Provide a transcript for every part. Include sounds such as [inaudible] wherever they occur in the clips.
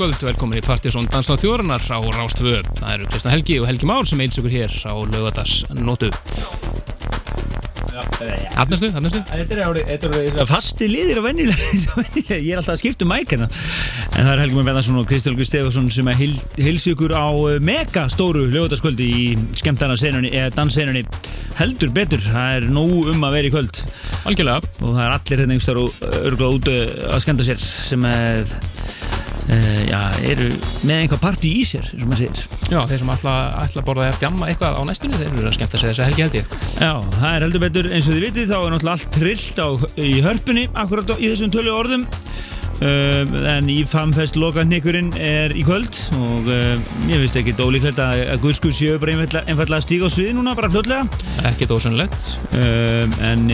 Kvöld, velkomin í Partíson Dansla þjóranar á Rástvö. Það eru Kristna Helgi og Helgi Már sem eils ykkur hér á lögadagsnótu. Hannastu, hannastu? Þetta er árið, þetta er árið fasti liðir og vennilega, [laughs] ég er alltaf að skipta um mækina en það er Helgi Már Beðarsson og Kristján Stefansson sem er hilsi ykkur á eh, mega stóru lögadaskvöldi í skemmtana senunni, eða danssenunni heldur betur, það er nóg um að vera í kvöld Algjörlega. og það er allir hérna einhverstaðar og örgulega út að skemmta sér sem er Uh, já, eru með einhvað parti í sér, og maður segir. Já, þeir sem ætla, ætla að borða eftir jamma eitthvað á næstunni, þeir eru að skemmta sig þess að helgi held ég. Já, það er heldur betur eins og þið vitið, þá er náttúrulega allt trillt á, í hörpunni, akkurat í þessum tölu orðum. Uh, en í famfest lokanikkurinn er í kvöld og uh, ég finnst ekki dólíklegt að, að Guðskur séu bara einfallega að stíga á svið núna, bara fljótlega. Ekkert ósannlegt. Uh, en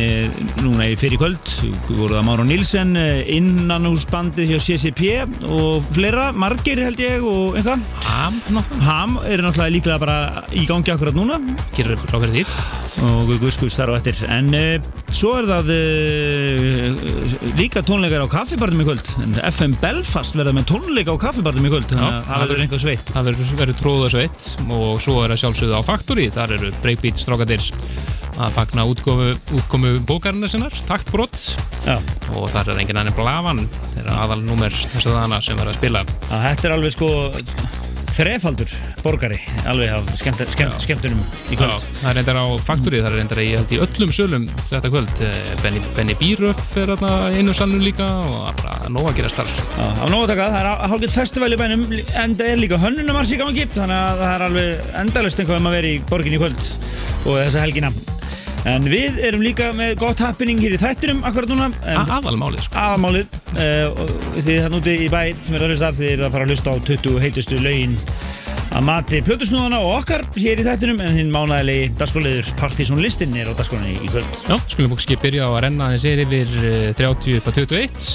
núna er fyrir kvöld, voruð það Máru Nílsen, innanúsbandið hjá CCP og fleira, margir held ég og eitthvað. Ham. Ham er náttúrulega líklega bara í gangi akkurat núna. Gerur fyrir því. Og Guðskur starf á eftir. En svo er það líka tónleikar á kaffibarnum í kvöld. FM Belfast verða með tónleika á kaffibarnum í kvöld þannig að það verður einhver sveitt. það verður tróða sveitt og svo er það sjálfsögðu á Factory þar eru Breakbeat strákadir að fagna útkomu, útkomu bókarinnar sinnar, taktbrott og þar er engin annin Blavan þeir eru aðal númer þess að hana sem verður að spila. Þetta er alveg sko þrefaldur borgari alveg af skemmt, skemmt, skemmtunum í kvöld. Já, það er reyndar á Factory, það er reyndar í, í öllum sölum þetta kvöld. Benny, Benny Bíröf er einu salnum líka og bara nóg að gera starf. Já, á nóg að taka, það er hálfgett festival í bænum en það er líka hönnunumars í gangi þannig að það er alveg endalust einhvað um að vera í borgin í kvöld og þessa helgina En við erum líka með gott happening hér í þættinum akkurat núna. Aðalmálið sko. Aðalmálið. Uh, þið þann úti í bæ sem er að hlusta af þið er að fara að hlusta á 20 heitustu laugin að mati plötusnúðana og okkar hér í þættinum en hinn mánæðilegi dagskóliður Partíson listin er á dagskólinni í kvöld. Já, skulum okkur byrja á að renna þess yfir 30 upp að 21.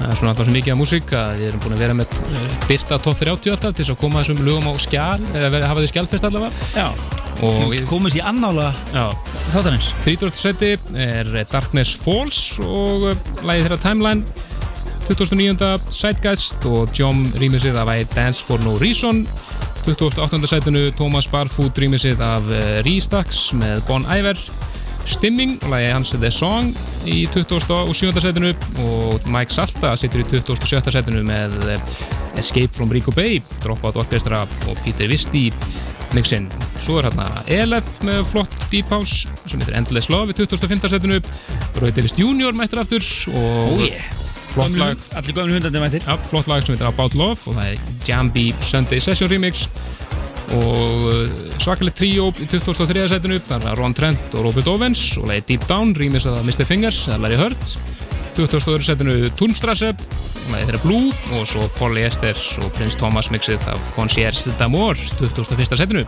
Það er svona alltaf svo mikið af músík að við erum búin að vera með byrta top 30 alltaf til þess að koma þessum lögum á skjál, eða hafa þið skjálfest allavega. Já. Og komum sér annála þáttanins 30. seti er Darkness Falls og lægið þeirra Timeline 2009. Sidegeist og John rýmisið af I Dance For No Reason 28. setinu Thomas Barfoot rýmisið af Restacks með Bon Iver Stimming lægið hans The Song í 27. setinu og Mike Salta situr í 27. setinu með Escape From Rico Bay Dropout Orchestra og Peter Visti mixin. Svo er hérna ELF með flott Deep House sem heitir Endless Love í 2005. setinu Rauðilis Junior mættir aftur og oh, yeah. flott lag Allir gömlu hundandi mættir ja, flott lag sem heitir About Love og það er Jambi Sunday Session Remix og svakalegt tríó í 2003. setinu þar er Ron Trent og Robert Owens og lagi Deep Down, rýmis að Mr. Fingers er Larry Hurt 2002. setinu Tunstrasse lagi þeirra Blue og svo Polyester og Prince Thomas mixið af Concierge d'Amour 2001. setinu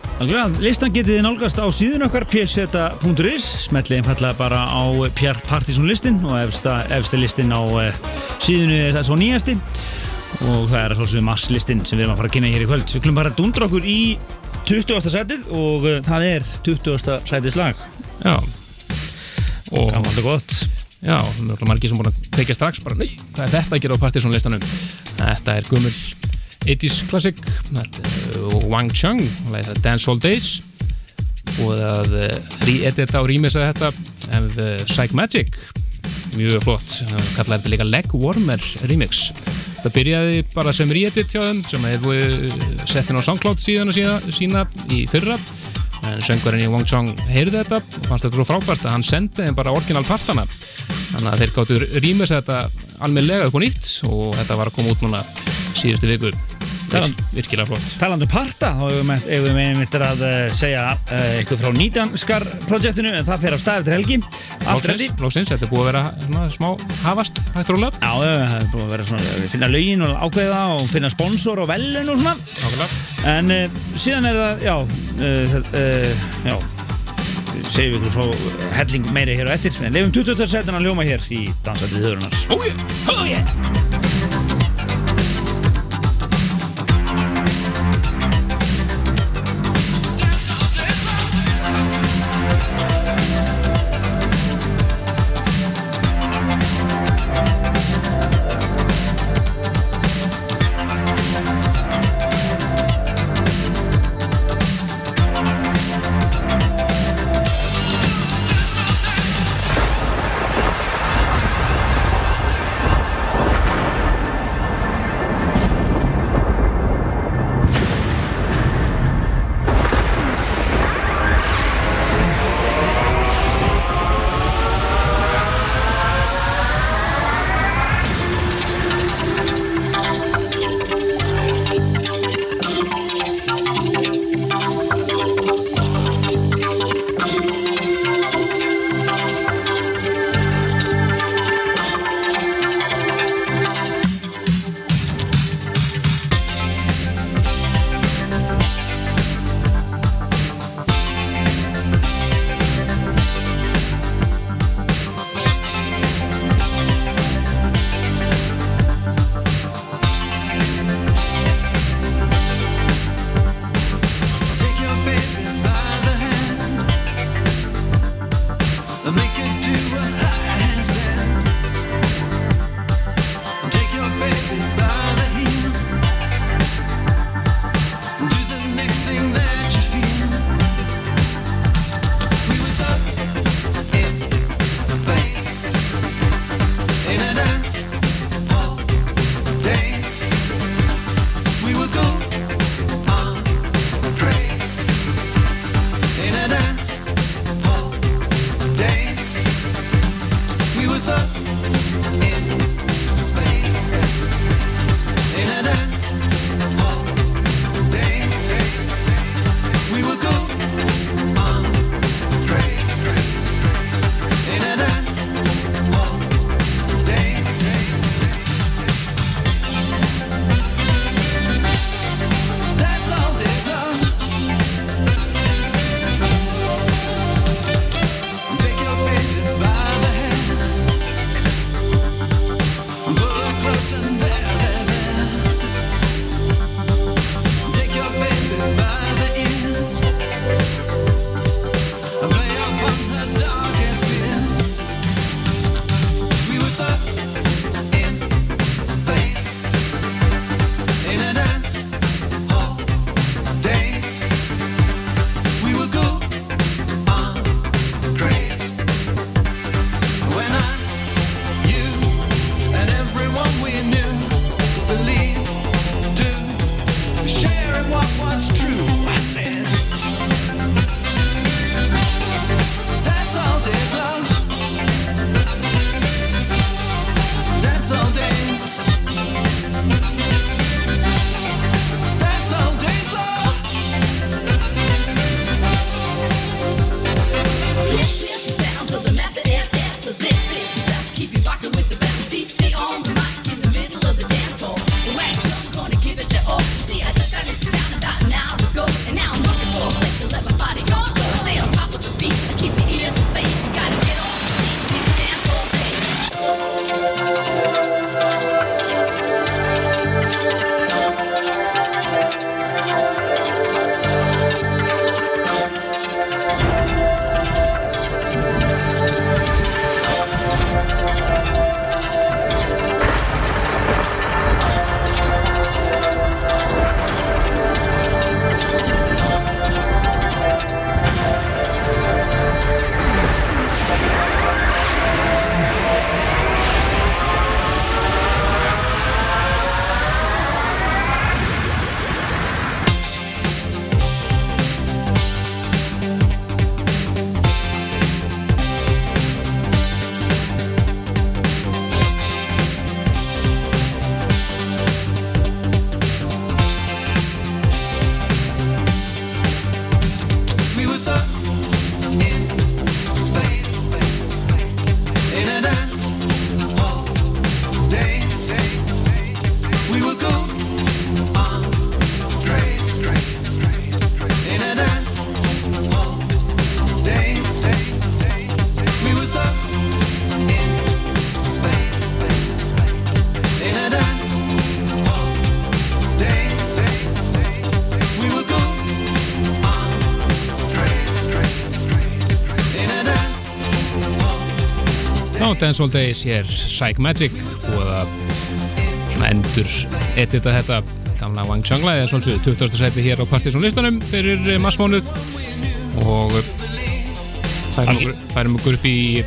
Listan getið þið nálgast á síðun okkar pseta.is smetlið einfallega bara á Pierre Partizón listin og efsta, efsta listin á síðunu er það svo nýjasti og það er svolítið masslistin sem við erum að fara að kynna hér í kvöld. Við klumum bara að dundra okkur í 20. setið og það er 20. setið slag. Já. Og það var alltaf gott. Já, það er margir sem búin að tekja strax bara, nei, hvað er þetta að gera á Partiðsson listanum? Þetta er gummul 80's klassik, Wang Chung, er Dance All Days og það re-edita og remisa þetta ef Psych Magic, mjög flott, kallar þetta líka Leg Warmer remix. Það byrjaði bara sem re-edit hjá þeim sem hefur sett inn á SoundCloud síðan og sína, í fyrra. En söngvarinn í Wang Chung heyrði þetta og fannst þetta svo frábært að hann sendi þeim bara orginal partana. Þannig að þeir gáttu rýmis þetta almenlega upp og nýtt og þetta var að koma út núna síðustu viku Taland, virkilega flott. Talandu parta, þá hefur við með myndir að segja uh, eitthvað frá nýtjanskar projektinu en það fer á staðið til helgi. Lóksins, þetta er búið að vera svona, smá hafast hægt róla Já, það er búið að vera svona, við finna lögin og ákveða og finna sponsor og velun og svona. Nákvæmlega. En uh, síðan er það, já, uh, já segjum við ykkur frá helling meiri hér og eftir. En lefum 20. setin að ljóma hér í Dansætið þauðurnar Oh yeah! Oh yeah! We'll go. Hér Psych Magic og að svona endur edita þetta. Gamla Wang Chang-læði eða svona 20. seti hér á Partiðsson listanum fyrir massmánuð og færum okkur upp í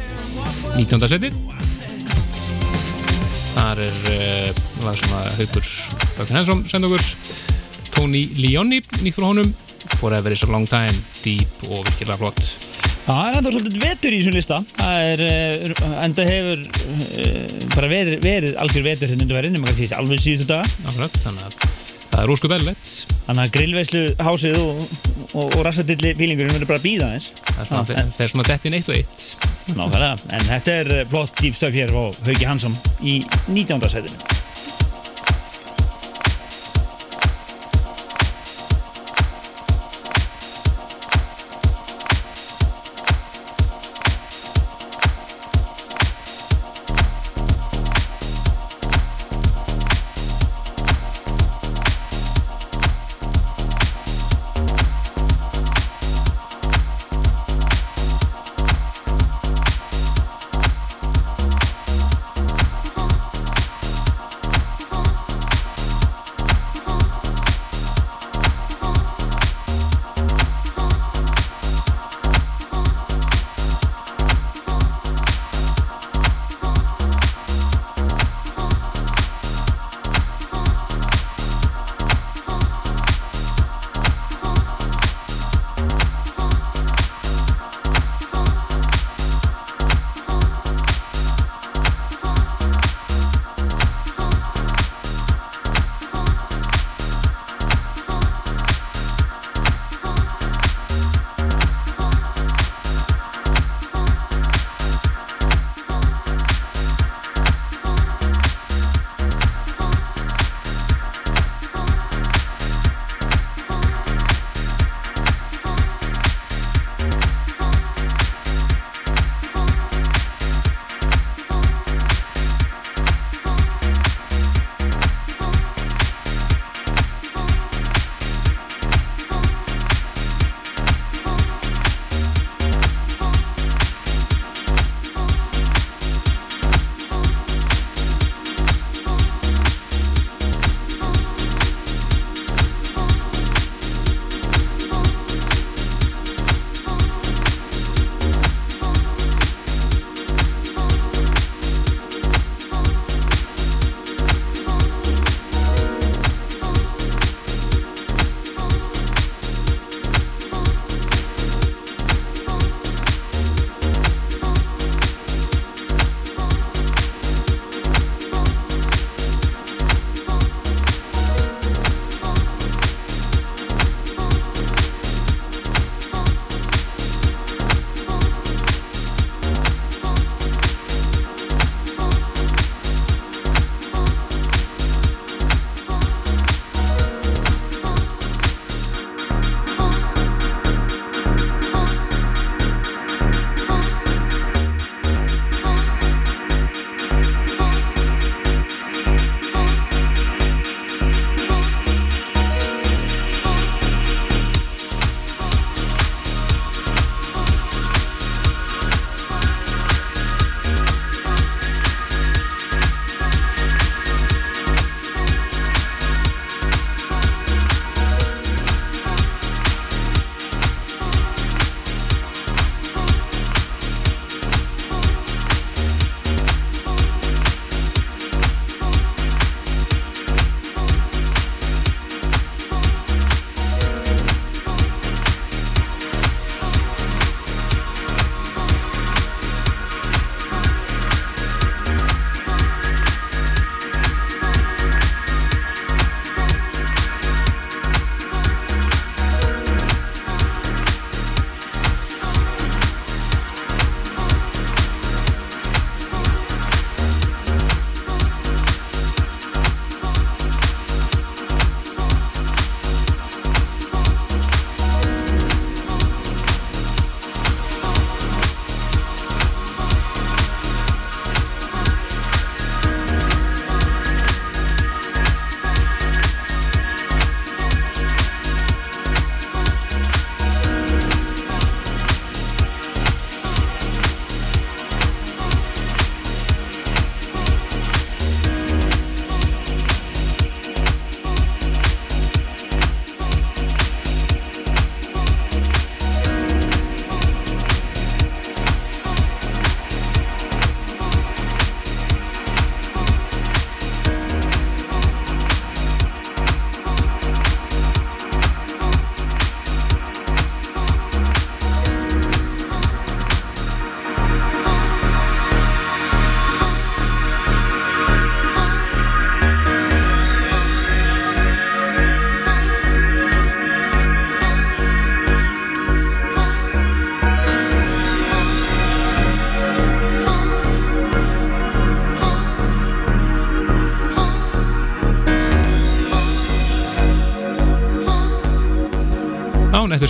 19. seti þar er uh, lag sem að haugur Bökun Hensson senda okkur. Tony Leoni nýtt frá honum. Forever is a long time, deep og virkilega flott Það er enda svolítið vetur í þessum lista. Það er, eh, enda hefur uh, bara verið, verið algjör vetur hérna undir verðin, maður kannski alveg síðustu daga. Þannig að það er ósku velleitt Þannig að grillveislu hásið og, og, og rassadilli fílingurinn verður bara að býða þess Það er svona dett inn eitt og eitt. Nákvæmlega, en þetta er flott dýpstöf hér á Hauki Hansson í 19. setinu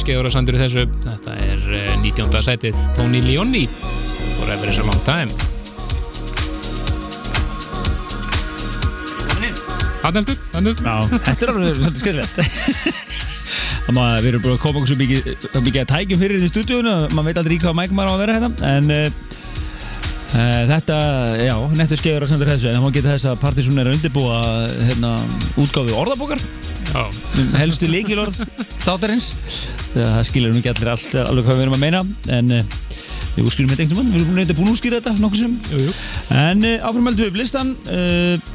skeiður að sandur þessu. Þetta er 19. Eh, sætið Tony Leoni. Forever is a long time. Aðneldur, aðneldur Já, þetta er alveg svolítið skemmtilegt Þannig að við erum búin að koma okkur svo mikið, mikið að tækjum fyrir í stúdíunum maður veit aldrei hvað mæk maður á að vera hérna. En uh, þetta, já, nettur skeiður að sandur þessu en má geta þess að Partiðsson er að undirbúa hérna, útgáfi orðabókar. Um helstu líkilorð þáttarins það skilur nú ekki allir allt, alveg hvað við erum að meina en uh, við úrskýrum þetta einhvern veginn við erum nefndið búin að úrskýra þetta nokkur sem jú, jú. en uh, áframældu við upp listan uh,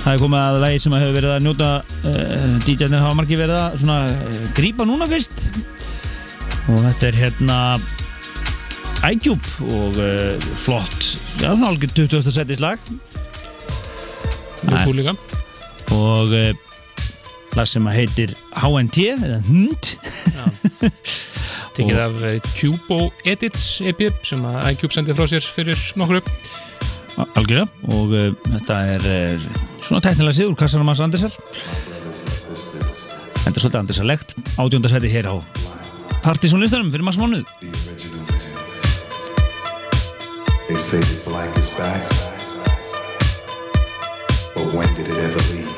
það er komið að lægi sem hefur verið að njóta DJ-nir hafa margir verið að svona, grípa núna fyrst. Og þetta er hérna iCube og flott. Já svona alveg 20. setið slag. Mjög cool líka. Og lag sem að heitir HNT eða HNT [laughs] Tekið af Cubo Edits EP sem að iCube sendið frá sér fyrir nokkru. Algjörða og uh, þetta er uh, svona teknilega síður kassanum hans Andersar. Þetta er svolítið Andersarlegt. Átjóndarsæti hér á Partizónlistanum fyrir maður smánuð They say the black is back But when did it ever leave?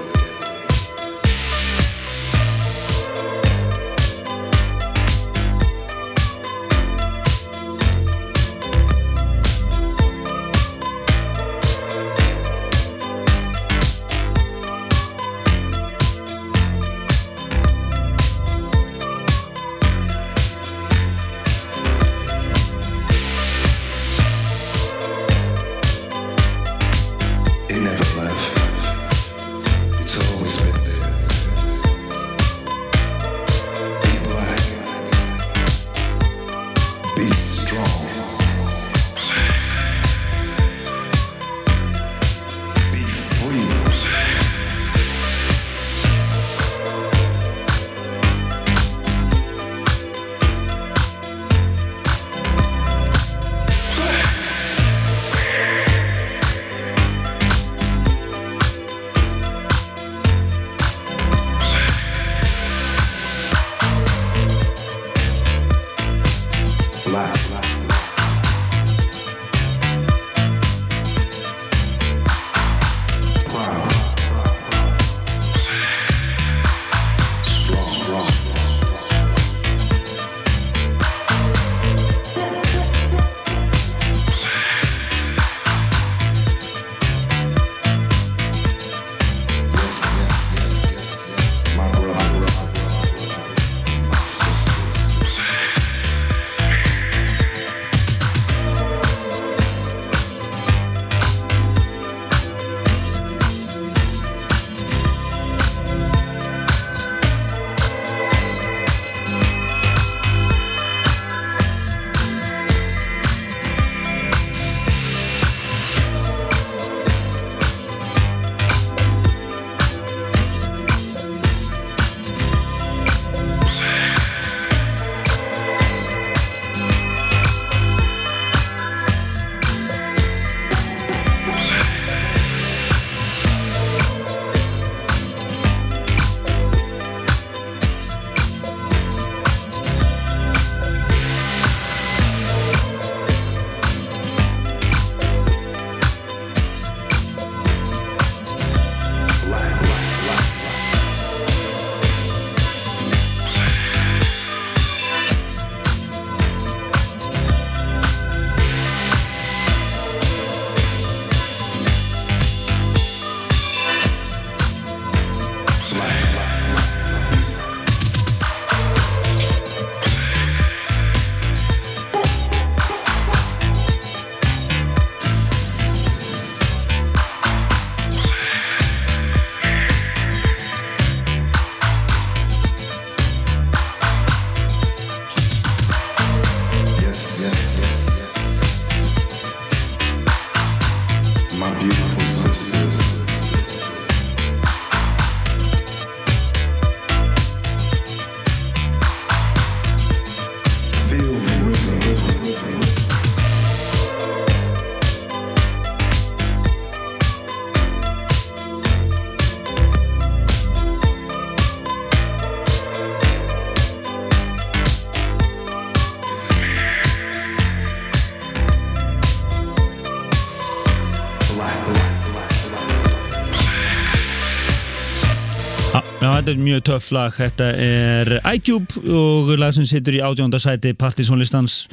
Er mjög töff lag. Þetta er iCube og lag sem situr í ádjóndarsæti Partizónlistans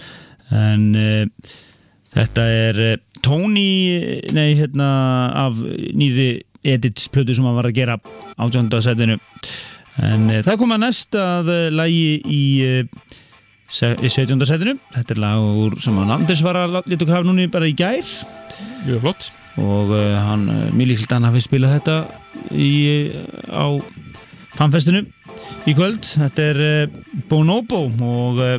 en uh, þetta er uh, Tony, nei, hérna af nýði edits plötu sem hann var að gera ádjóndarsætinu en uh, það kom að næsta lagi í í 17. setinu þetta er lag úr sem hann Anders var að leta hafa núni bara í gær Mjög flott og uh, hann, mjög líkt hann hafi spilað þetta í, á fanfestinu í kvöld þetta er uh, Bonobo og uh,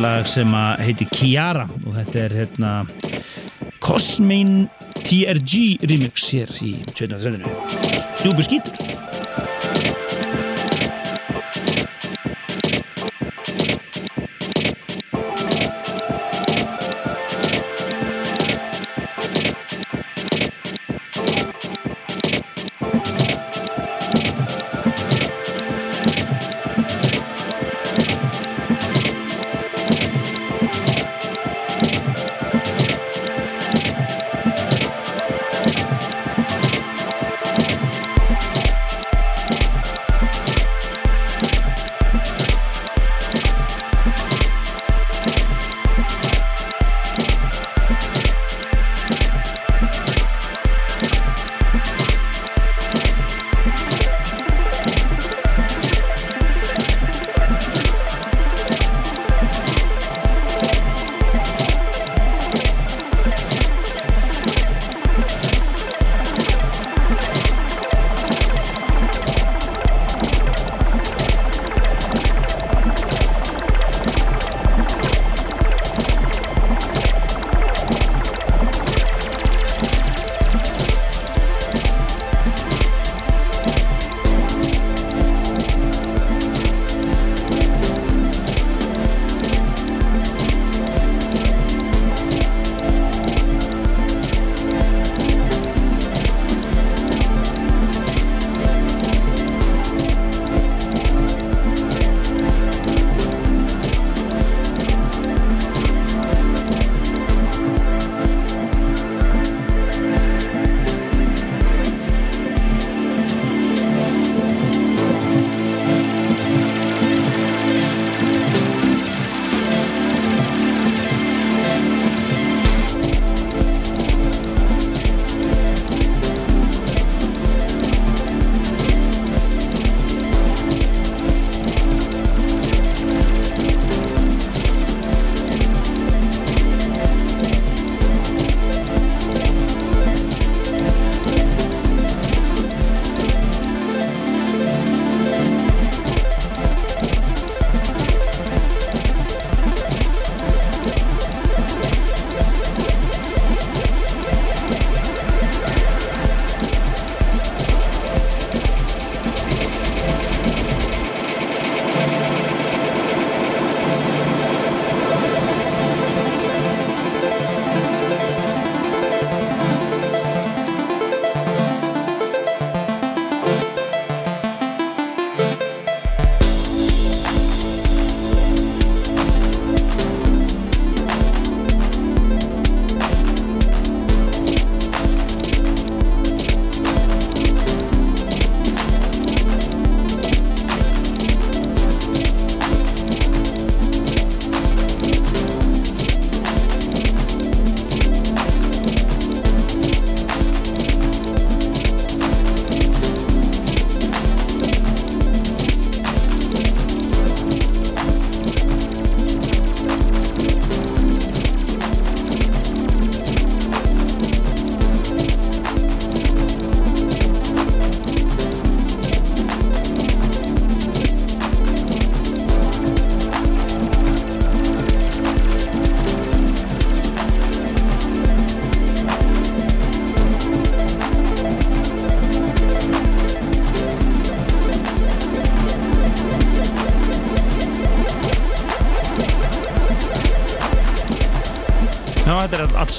lag sem heitir Kiara og þetta er hérna Cosmin TRG remix hér í 17. setinu Djúbu skítur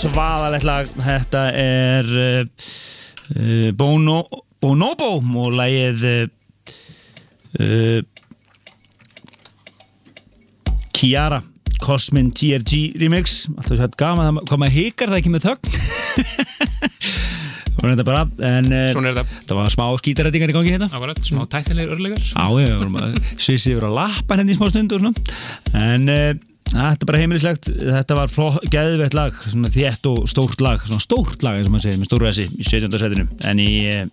svaðalegt lag. Þetta er uh, Bono, Bonobo og lagið uh, Kiara Cosmin TRG remix. Alltaf svo hægt gama, hvað maður hikar það ekki með þögn. [laughs] Svona er þetta bara, en Svona er þetta. það var smá skítarætingar í gangi hérna. Akkurat, smá tæknilegir örlegar við vorum að lappa henni í smá stund og svona. En þetta er bara heimilislegt Þetta var fló, geðveitt lag Svona þétt og stórt lag Svona stórt lag, eins og maður segir, með stóru essi Í 17. setinu En í, uh,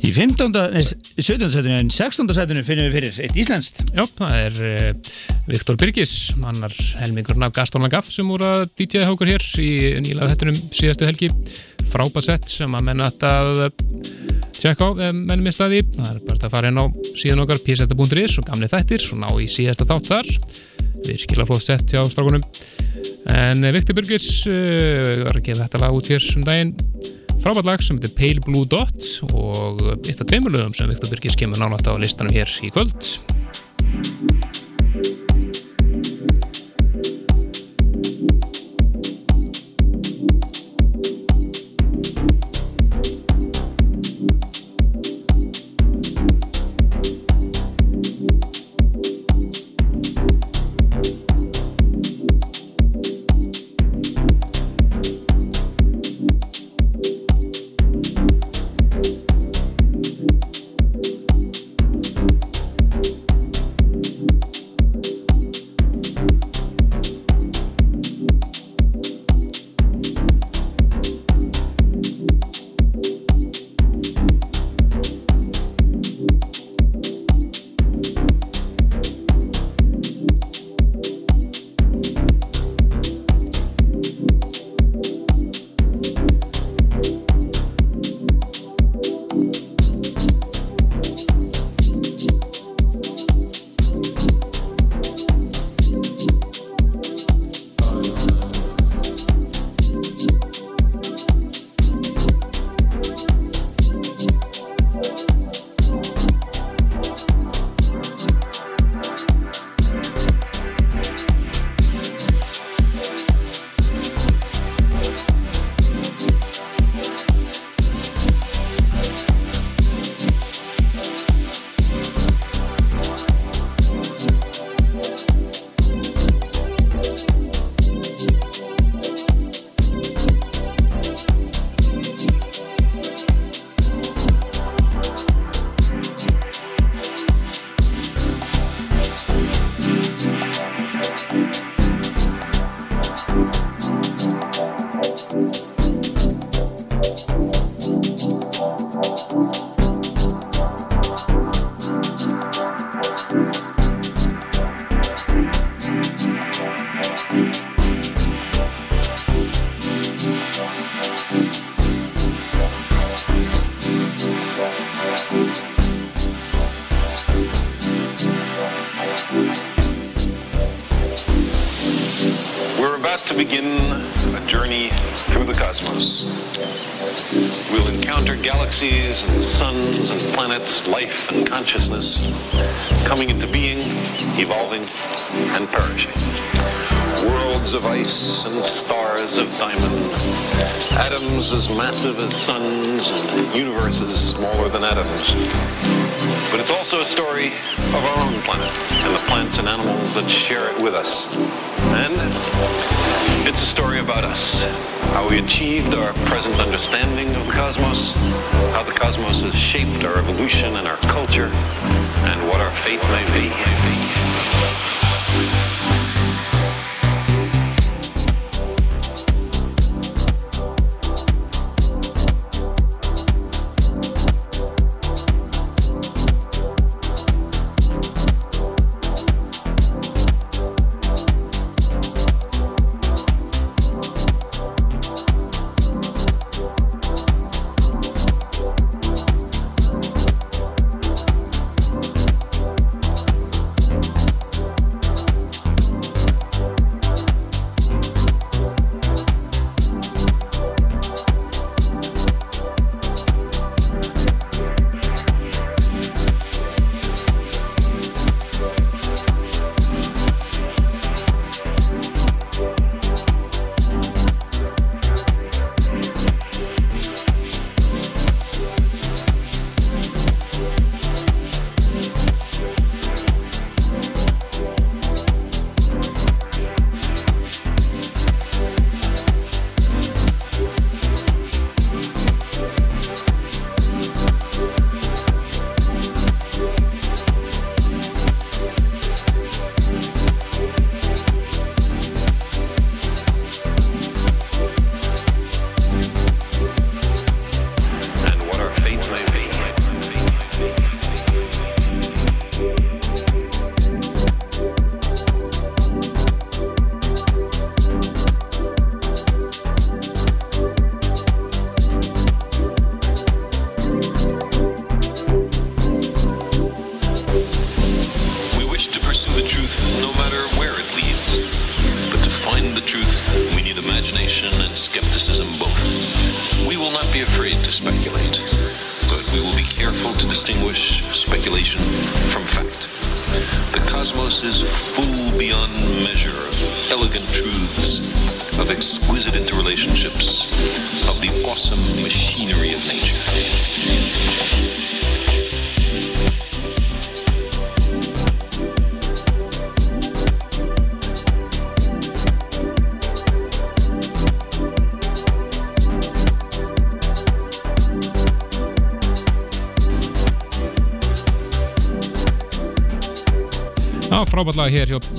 í 15. Nei, 17. setinu En 16. setinu finnum við fyrir eitt íslenskt Já, það er uh, Viktor Birgis annar helmingurinn af Gaston Lagaf sem voru að DJ-a okkur hér í nýlega þettunum síðastu helgi frábæð sett sem að menna þetta tjekka á ef menn mista því það er bara að fara inn á síðan okkar pseta.is og gamli þættir, svo ná í síðasta þátt þar virkilega flott sett hjá strákunum. En Viktor Birgis uh, var að gefa þetta lag út hér um daginn. Frábært lag sem heitir Pale Blue Dot og eitt af tveimur lögum sem Viktor Birgis kemur nánátt á listanum hér í kvöld as massive as suns, and universes smaller than atoms. But it's also a story of our own planet and the plants and animals that share it with us. And it's a story about us, how we achieved our present understanding of the cosmos, how the cosmos has shaped our evolution and our culture, and what our fate may be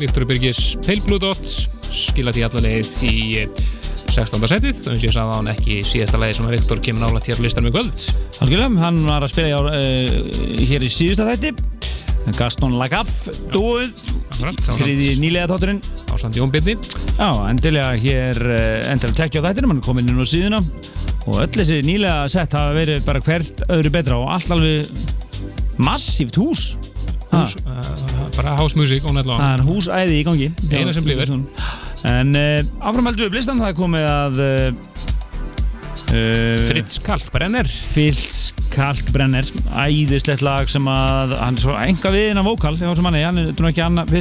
Viktor Blue Dot skila því allaveg í 16. setið þannig að ég sagði á hann ekki síðasta lagi sem að Viktor kemur nálægt hér á listanum í kvöld. Algjörlega, hann var að spila uh, hér í síðusta þætti. Gaston Lagaffe, dúið þriði nýlega þátturinn. Byrni Já, endilega hér uh, endilega tekja á þættinum, hann komin inn á síðuna. Og öll þessi nýlega sett hafa verið bara hvert öðru betra og allt alveg massíft Hús, og nætla Það er húsæði í gangi. Eina sem blífur En uh, áframhældu upp listan, það er komið að uh, Fritz Kalkbrenner. Fritz Kalkbrenner æðislegt lag sem að hann er svo enga viðinn af manni, hann er ekki annað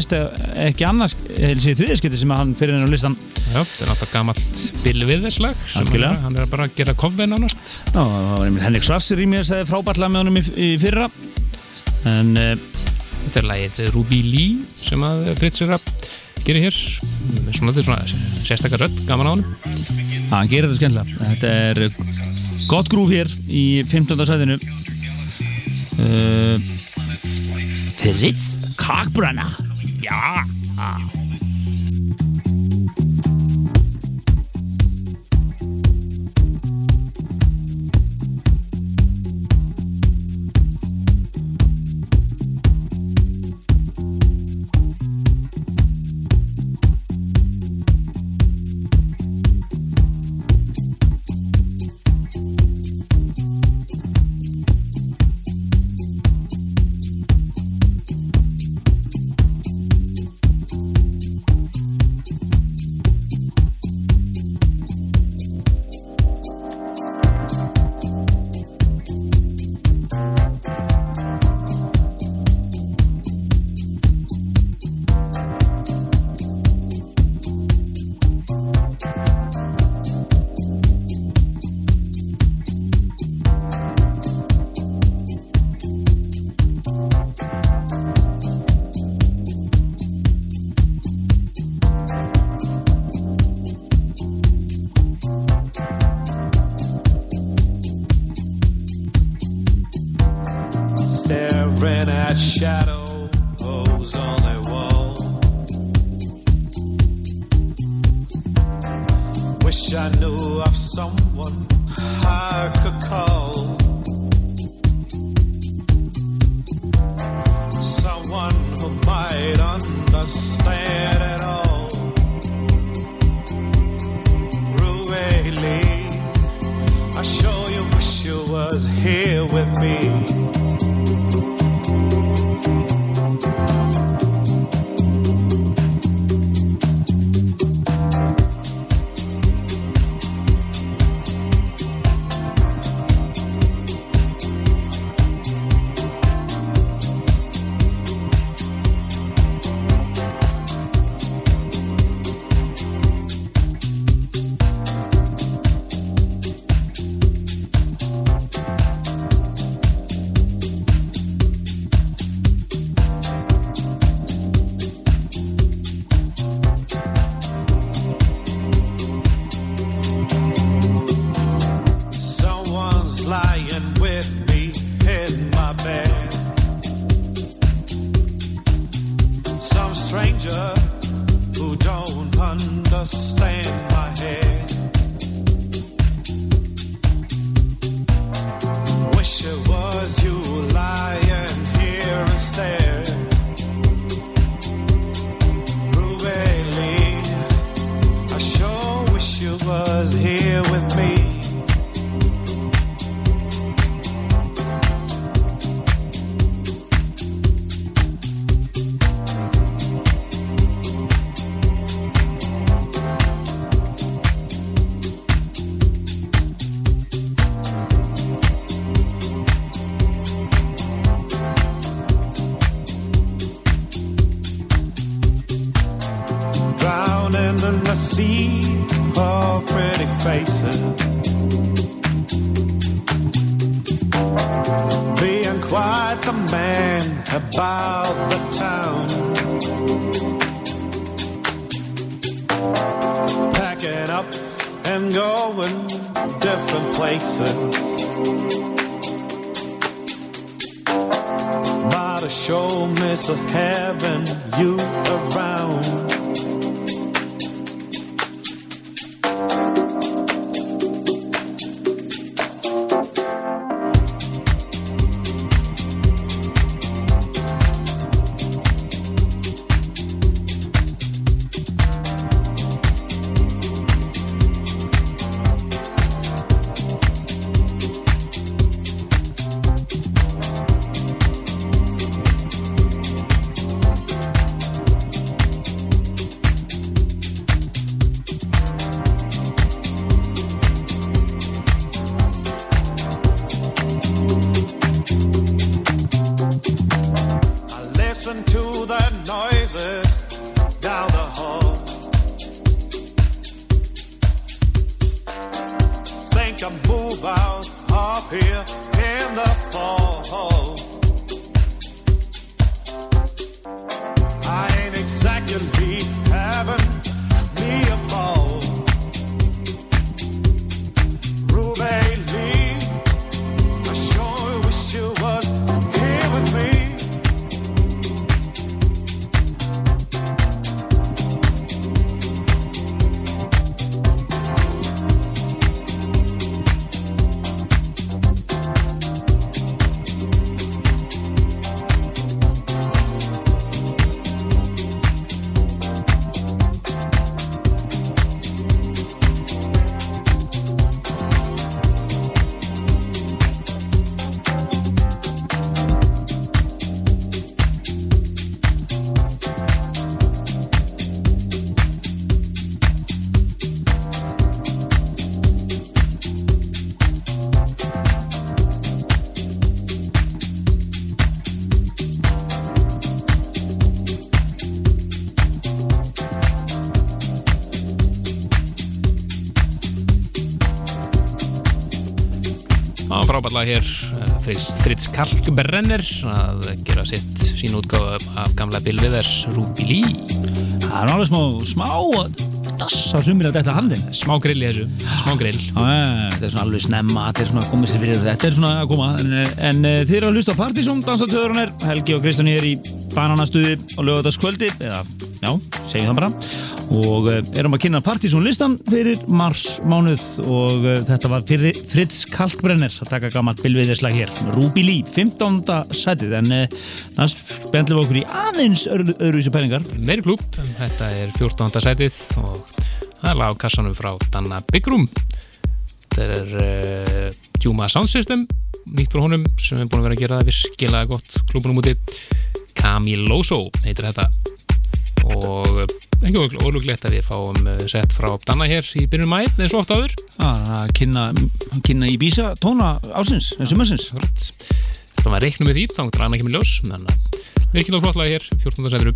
ekki helsi þriðskipti sem hann fyrir henn á listan. Já, það er alltaf gammalt Bill Withers lag Algjörlega. hann er bara að gera kofven ánast Já, það var einmitt Henrik Svarsir í mér segði frábært lag með honum í, í fyrra. En uh, Þetta er lagið Ruby Lee sem að Fritz að gera hér. Svona, þetta er svona sérstakar rödd, gaman á hann hann gerir þetta skemmtilega þetta er gott grúf hér í 15. sæðinu uh, Fritz Kalkbrenner Já staring at shadows on the wall. Wish I knew of someone I could call. Here in the fall. Hér eh, Fritz, Kalkbrenner að gera sitt sín útgáfa af gamla Bill Withers Ruby Lee Það er alveg smá, smá dassa sumir að þetta handin smá grill í þessu, smá grill. Þetta er svona alveg snemma, þetta er svona að koma sér fyrir þetta. Er svona að koma, en, en eh, þið eru að hlusta á Partizón, dansatöðurunar, Helgi og Kristján er í bananastuði og lögataskvöldi, eða, já, segjum það bara og uh, erum að kynna Partizón listan fyrir mars mánuð og uh, þetta var fyrir Fritz Kalkbrenner að taka gammalt bilviðislag hér, Ruby Lee 15. sætið, en uh, næst spendlum við okkur í aðeins öðru, öðruvísi penningar meiri klúb, þetta er 14. sætið og það er lag á kassanum frá Danna Bigrum þetta er uh, Juma Sound System nýtt frá honum sem er búin að vera að gera það virkilega gott klúbunum úti. Camiloso heitir þetta og uh, ekki ólúglegt að við fáum uh, sett frá Danna hér í byrjun mæ eins og oft áður. Að kynna, kynna í bísa tóna ásins, sumarsins þetta var reiknum með því, þá er annað kemur ljós þannig að virkilega flott lag hér 14. sætinu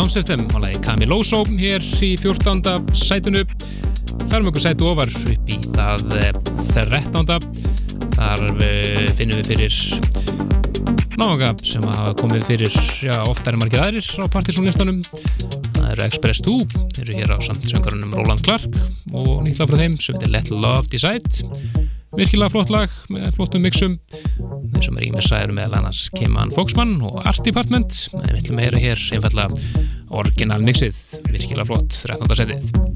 Sound System og lagi Camiloso hér í 14. sætunu færum ykkur sætu ofar upp í það 13. þar finnum við fyrir náðanga sem hafa komið fyrir já, oftar en margir aðrir á partysónlistanum það eru Express 2 þeir eru hér á samtsöngarunum Roland Clark og nýtt lag frá þeim sem heitir Let Love Decide virkilega flott lag með flottum mixum þeir sem er í með sæður meðal annars Kiman Foxman og Art Department við ætlum að heyra hér einfallega orginal mixið, virkilega flott 13. setið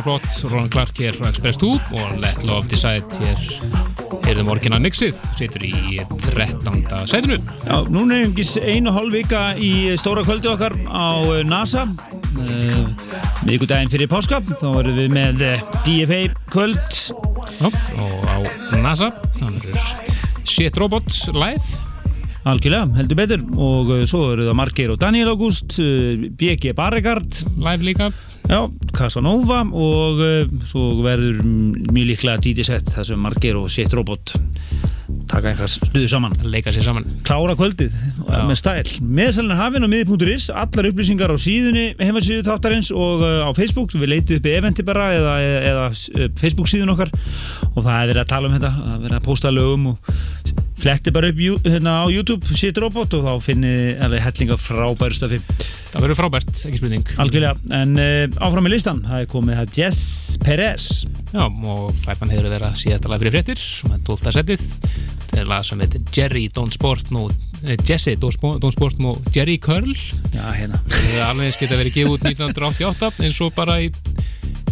virkilega flott Ron Clark hér frá Express 2 og Let Love Decide hér heyrðum orginal mixið setur í 13. setinu Já, núna er einhvers einu hálf vika í stóra kvöldu okkar á eh, NASA. Miðgudaginn fyrir páska þá erum við með eh, DFA kvöld. Já, og á NASA þannig er Shit Robot live. Algjörlega, heldur betur. Og svo eru það Margeir og Daniel August BG Barregard. Live líka. Já, Casanova og uh, svo verður mjög líklega DJ-sett þar sem Marger og Shit Robot taka eitthvað stuðu saman. Leika sér saman. Klára kvöldið Já. með stæl. Meðsælun hafinn á miði.is allar upplýsingar á síðunni heimasíðu þáttarins og uh, á Facebook. Við leitum upp í eventi bara eða, eða, eða Facebook síðun okkar. Og það er verið að tala um þetta að verið að posta lögum og fletti bara upp hérna á YouTube sitt robot og þá finnið alveg hellinga frábæru stöfi Það verður frábært, ekki spurning. Algjörlega, en uh, áfram í listan það er komið það Jess Perez. Já, og færðan hefur verið að síðasta lag fyrir fréttir það er 12. setið. Þetta er lag sem heitir Jerry Don't Sport no, eh, Jesse Don't Sport, no Jerry Curl. Já, hérna, það er alveg eins geta verið gefið út 1988 eins og bara í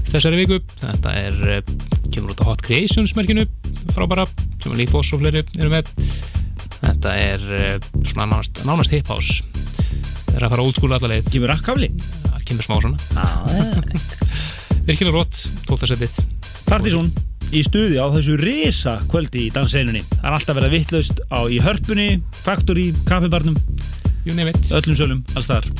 þessari viku. Þetta er, eh, kemur út á Hot Creations merkinu, frábæra sem Lee Foss og fleiri eru með. Þetta er eh, svona nánast, nánast hip house það er að fara út skúla allar leið. Gefur rakkafli það kemur smá svona. Virkilega rótt, 12. setið. Partizón í stuði á þessu risa kvöldi í danseinunni það er alltaf verið vittlaust á í hörpunni Factory, it. öllum sölum, alls þar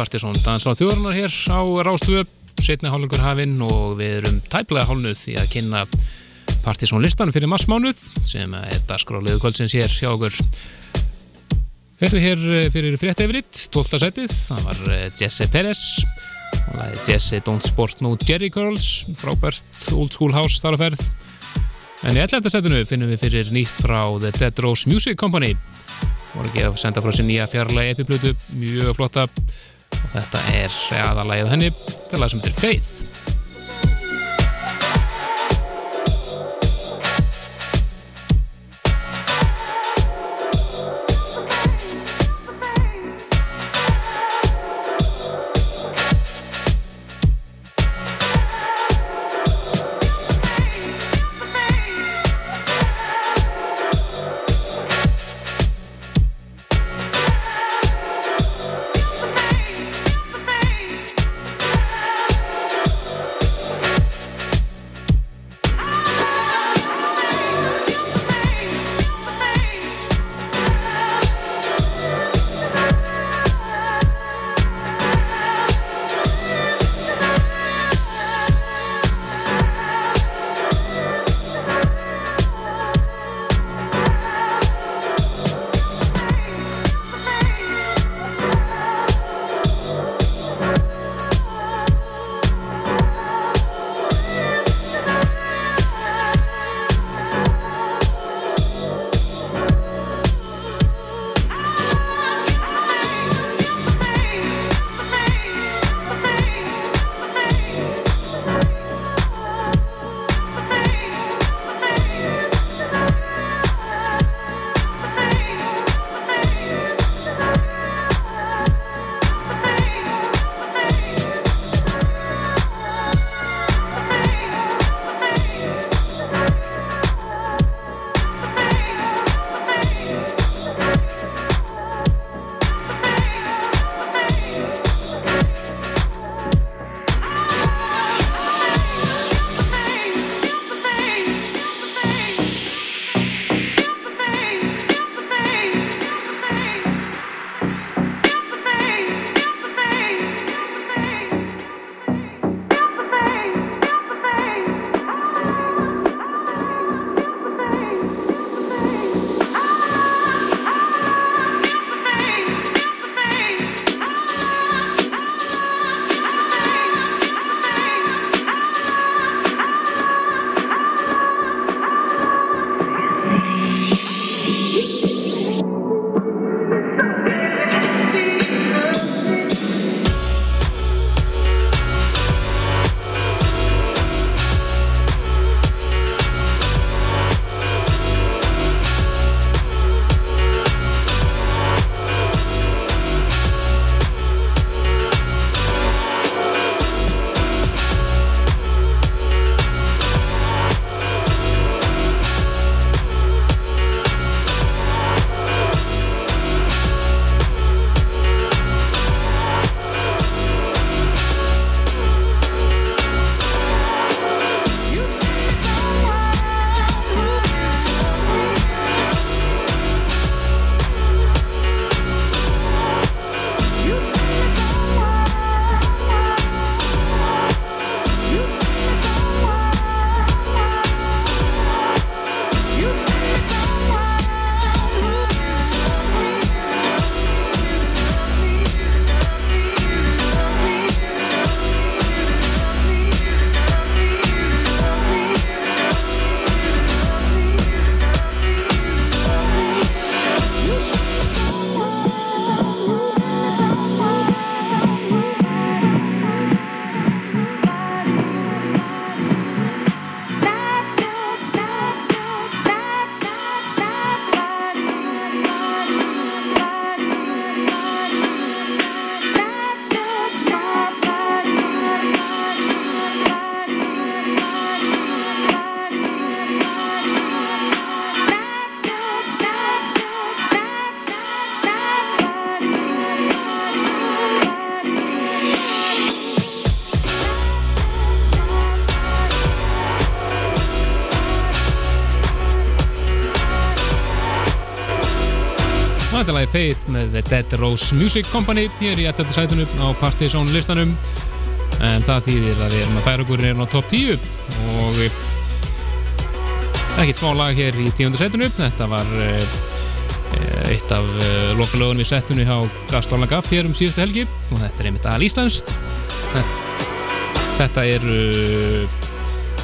velkomin aftur í Partisón Dans á þjóðurnar hér á Rástvö setni hálfingur hafinn og við erum tæplega hálnuð því að kynna Partisón listan fyrir massmánuð sem er dagskráliðu kvöldsins hér hjá okkur Þetta er hér eh, fyrir frétt yfiritt 12. setið, það var eh, Jesse Perez og er Jesse Don't Sport No Jerry Curls frábært Old School House þar að ferð en í 11. setinu finnum við fyrir nýtt frá The Dead Rose Music Company voru ekki að senda frá sér nýja fjarlægi epiplötu, mjög flotta þetta er aðalægið henni. Til að sem Faith Faith, Faith með The Dead Rose Music Company hér í 11. sætunum á Partizón listanum en það þýðir að við erum að færa okkur hérna á top 10 og ekkert smá lag hér í 10. sætunum þetta var uh, eitt af lokalögunum í settunni á Gastólan Gaff hér um síðustu helgi og þetta er einmitt al Íslandst þetta eru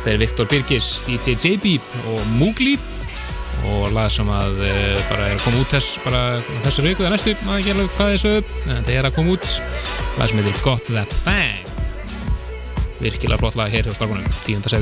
þeir eru Viktor Birgis, DJ JB og Mugli og lag sem að uh, bara er að koma út þess bara þessu viku eða næstu, maður ekki alveg hvað þessu en þetta er að koma út. Lag sem heitir Got That Bang. Virkilega flott lag hér hjá strákunum, tíunda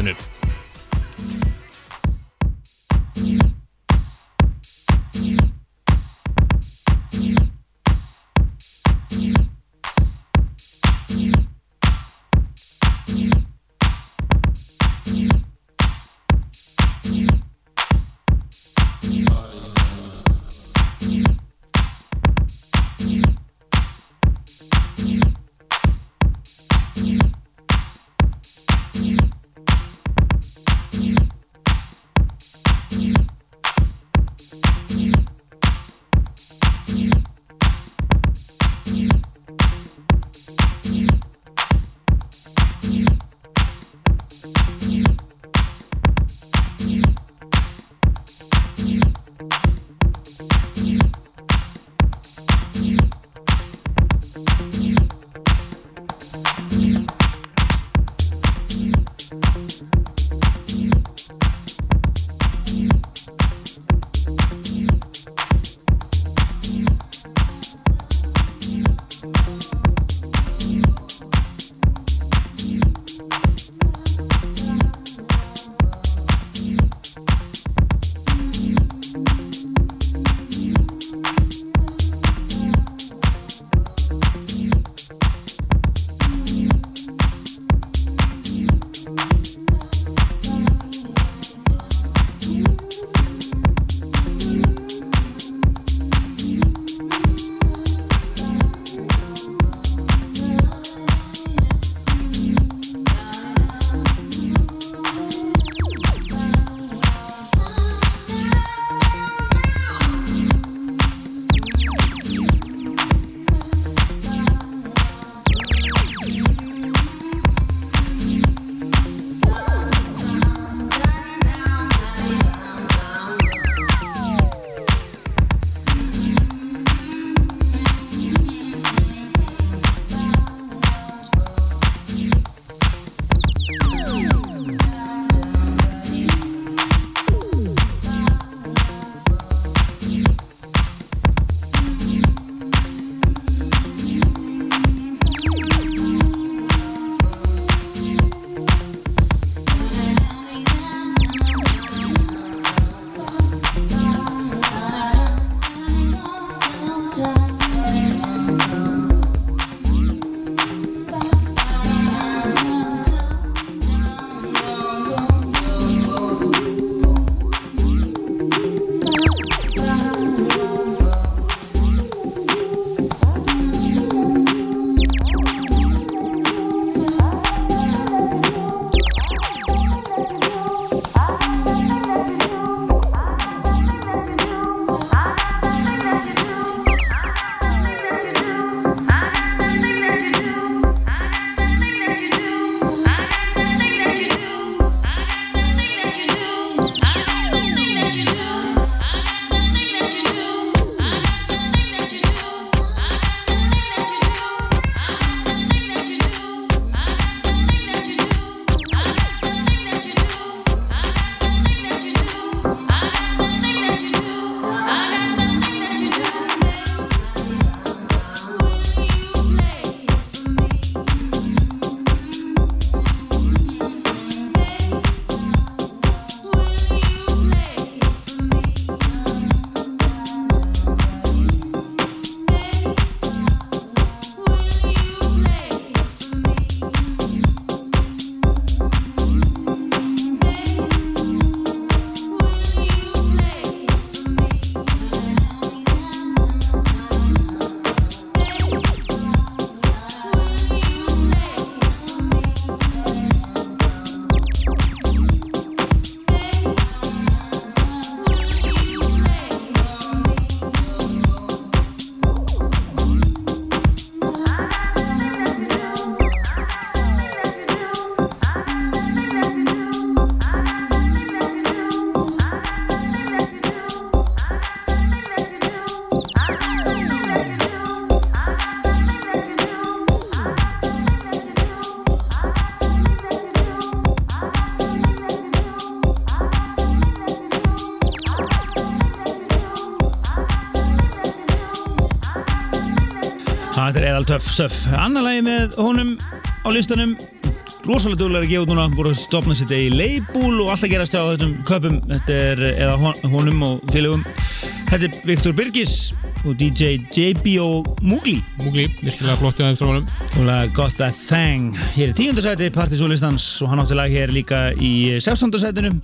stöff. Annar lagi með honum á listanum. Rosalega duglega að gefa út núna. Voru að stopna sér í leibúl og alltaf gerast á þessum köpum þetta er, eða hon- honum og félögum. Þetta er Viktor Birgis og DJ JB og Mugli. Múgli, virkilega flott í aðeins frá honum og lag Got That Thing hér er tíundasæti Partizólistans og hann átti lag hér líka í 16. sætinu.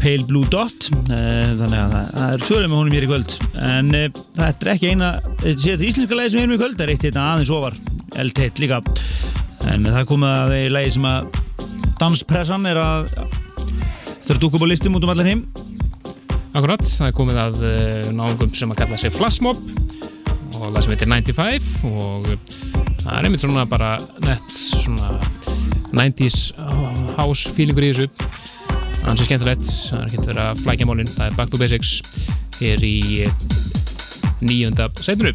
Pale Blue Dot. Eh, þannig að það, er tvölega með honum hér í kvöld. En uh, þetta er ekki eina eh, séð þetta íslenska lagi sem erum í kvöld? Það er eitt hérna aðeins ofar. Eldteitt líka. En það er komið að því lagi sem að danspressan er að það er að dúka upp á listum út um allar heim. Akkurat, það er komið að uh, náungum sem að kalla sig Flashmob og það sem heitir 95 og uh, það er einmitt svona bara nett svona 90s house feelingur í þessu. Hans er skemmtilegt, það er ekki að flækja málinn, það er Back to Basics. Hér í nýjönda setinu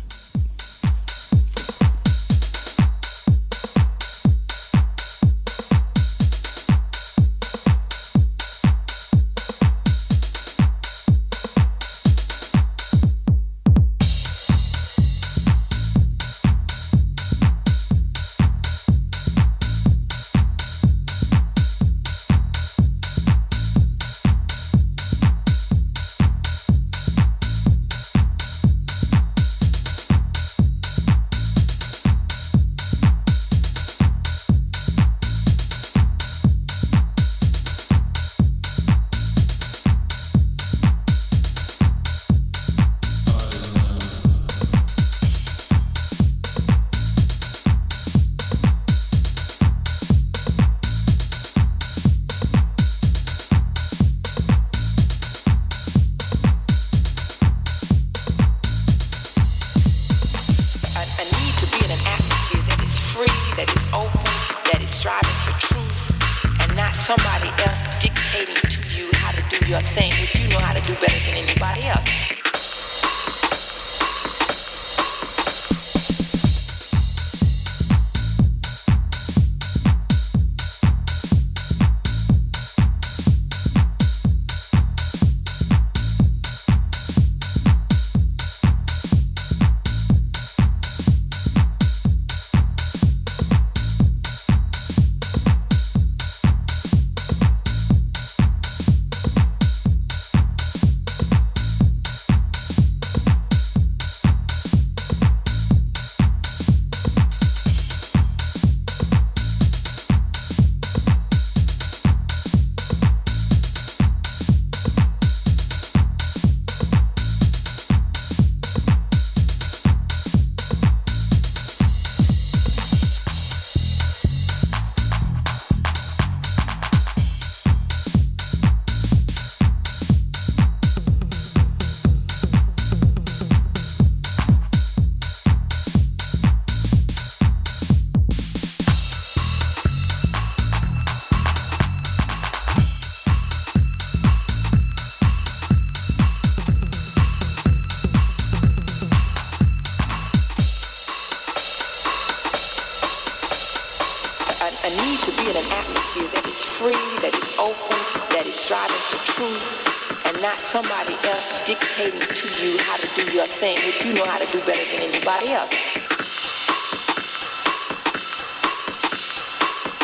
somebody else dictating to you how to do your thing, which you know how to do better than anybody else.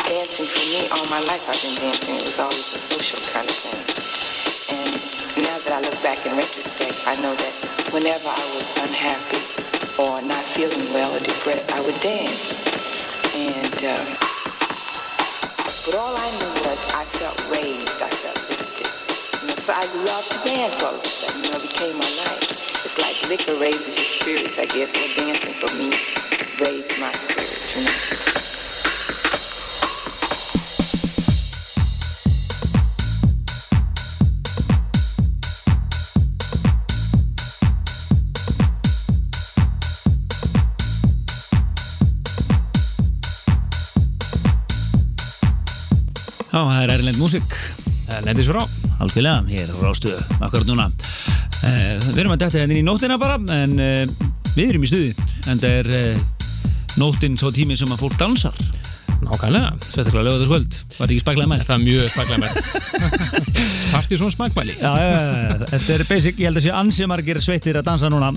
Dancing for me, all my life I've been dancing. It was always a social kind of thing. And now that I look back in retrospect, I know that whenever I was unhappy or not feeling well or depressed, I would dance. And um, I loved to dance all of became my life. It's like liquor raises your spirits, I guess. Well, dancing for me raised my spirits. You know. Já, erlend músík Lendis frá algjörlega, hér á rástuðu akkurat núna. Eh, Við erum að dætta hérna inn í nóttina bara en eh, við erum í stuði en það er eh, nóttin svo tími sem að fólk dansar. Nákvæmlega, Sérstaklega lögðarskvöld, var þetta ekki spæklaði mælt? það er mjög spaglæmert [laughs] Partysón smagmæli Já, já, já, þetta er basic, ég held að sé ansi margir sveittir að dansa núna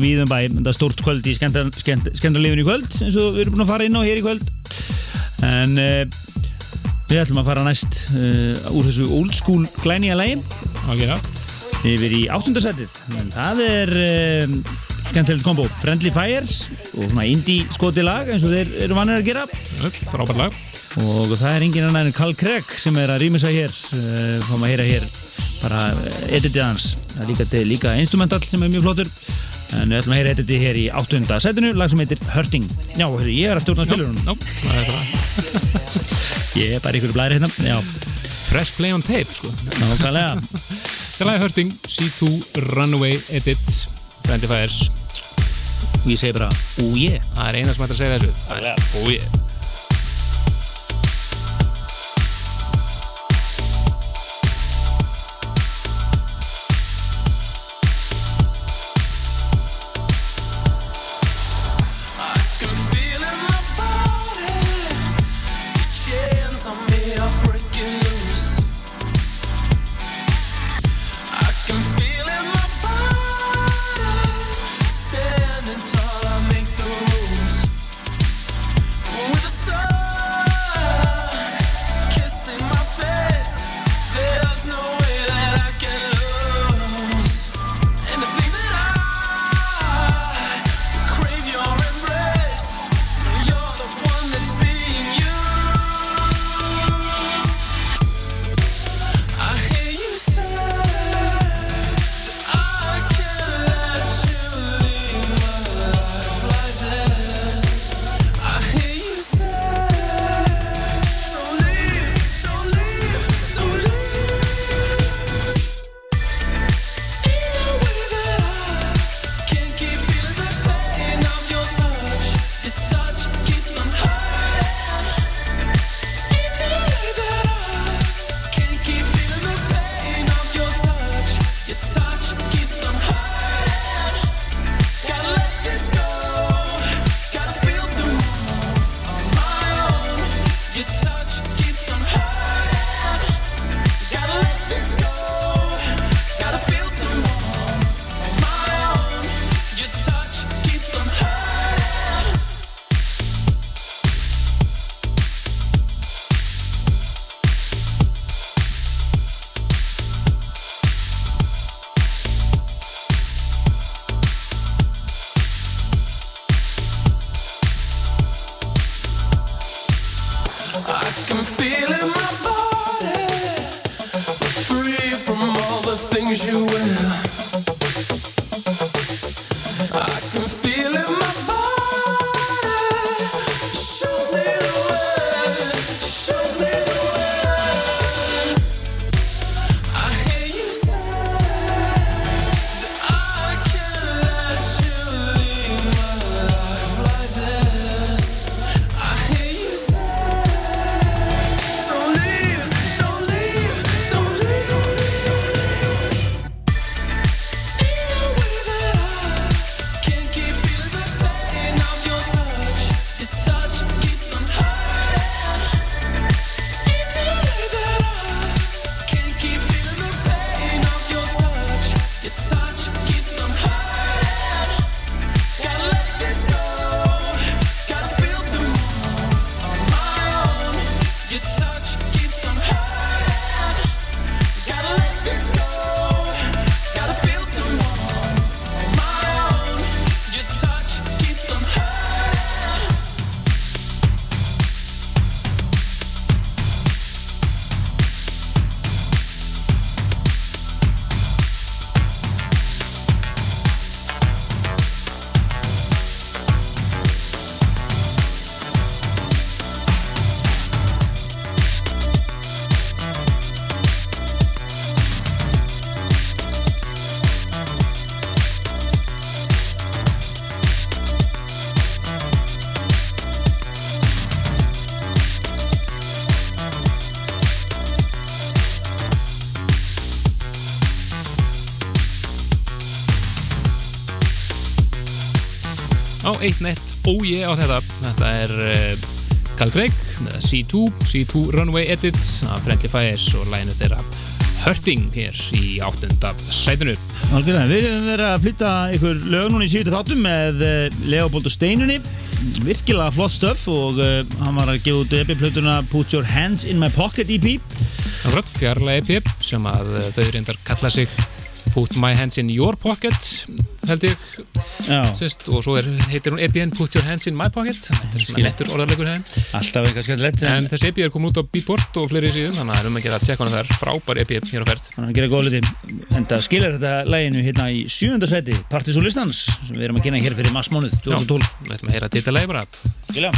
við um bæ, þetta er stórt kvöld í skemmtarlifin í kvöld eins og við erum búin að fara inn á hér í kvöld. En uh, við ætlum að fara næst uh, úr þessu old school glænýja lægi Algjörða yfir í áttundasætið. Það er uh, skemmtilegt kombo. Friendly Fires og svona indie skoti lag eins og þeir eru vannir að gera. Frábært lag. Og það er engin annar en Carl Craig sem er að rýmisa hér uh, fáum að heyra hér bara editið hans það er líka, líka instrumental sem er mjög flottur. En við ætlum að heyra editið hér í áttunda setinu lag sem heitir Hurting. Já, ég er að stjórna spilurinn Nó, það er það [laughs] ég er bara ykkur blæri hérna já, Fresh play on tape, sko. Nákvæmlega. [laughs] Það er lagi Hurting, C2 Runaway Edit Friendly Fires. Og ég segi bara, ú ég. Það er eina sem hægt að segja þessu. Það eitt nett óje á þetta. Þetta er uh, Carl Craig með C2, C2 Runway Edit af Friendly Fires og læginu þeirra Hurting hér í áttunda sætinu. Algjörlega, við erum verið að flytta ykkur lög núna í síðustu þáttum með eh, Leopold og Steinunni. Virkilega flott stöf og uh, hann var að gefa út EP-plötuna Put Your Hands in My Pocket EP Rött fjarlæg EP sem að þau reyndar kalla sig Put My Hands in Your Pocket held ég sist, og svo er, heitir hún EP-in Put Your Hands in My Pocket. Þetta er svona lettur orðarleikur hefði alltaf eitthvað skemmtilegt en þessi EP er komin út á Beatport og fleiri síðum þannig að það er um að gera að tjekka hana þar. Frábær EP hér á ferð. Hann gera góð liti en það skilir þetta læginu hérna í sjönda seti Partis og Listans sem við erum að kynna hér fyrir massmánuð 2012 við ætlum að heyra titlalegi bara. Skilja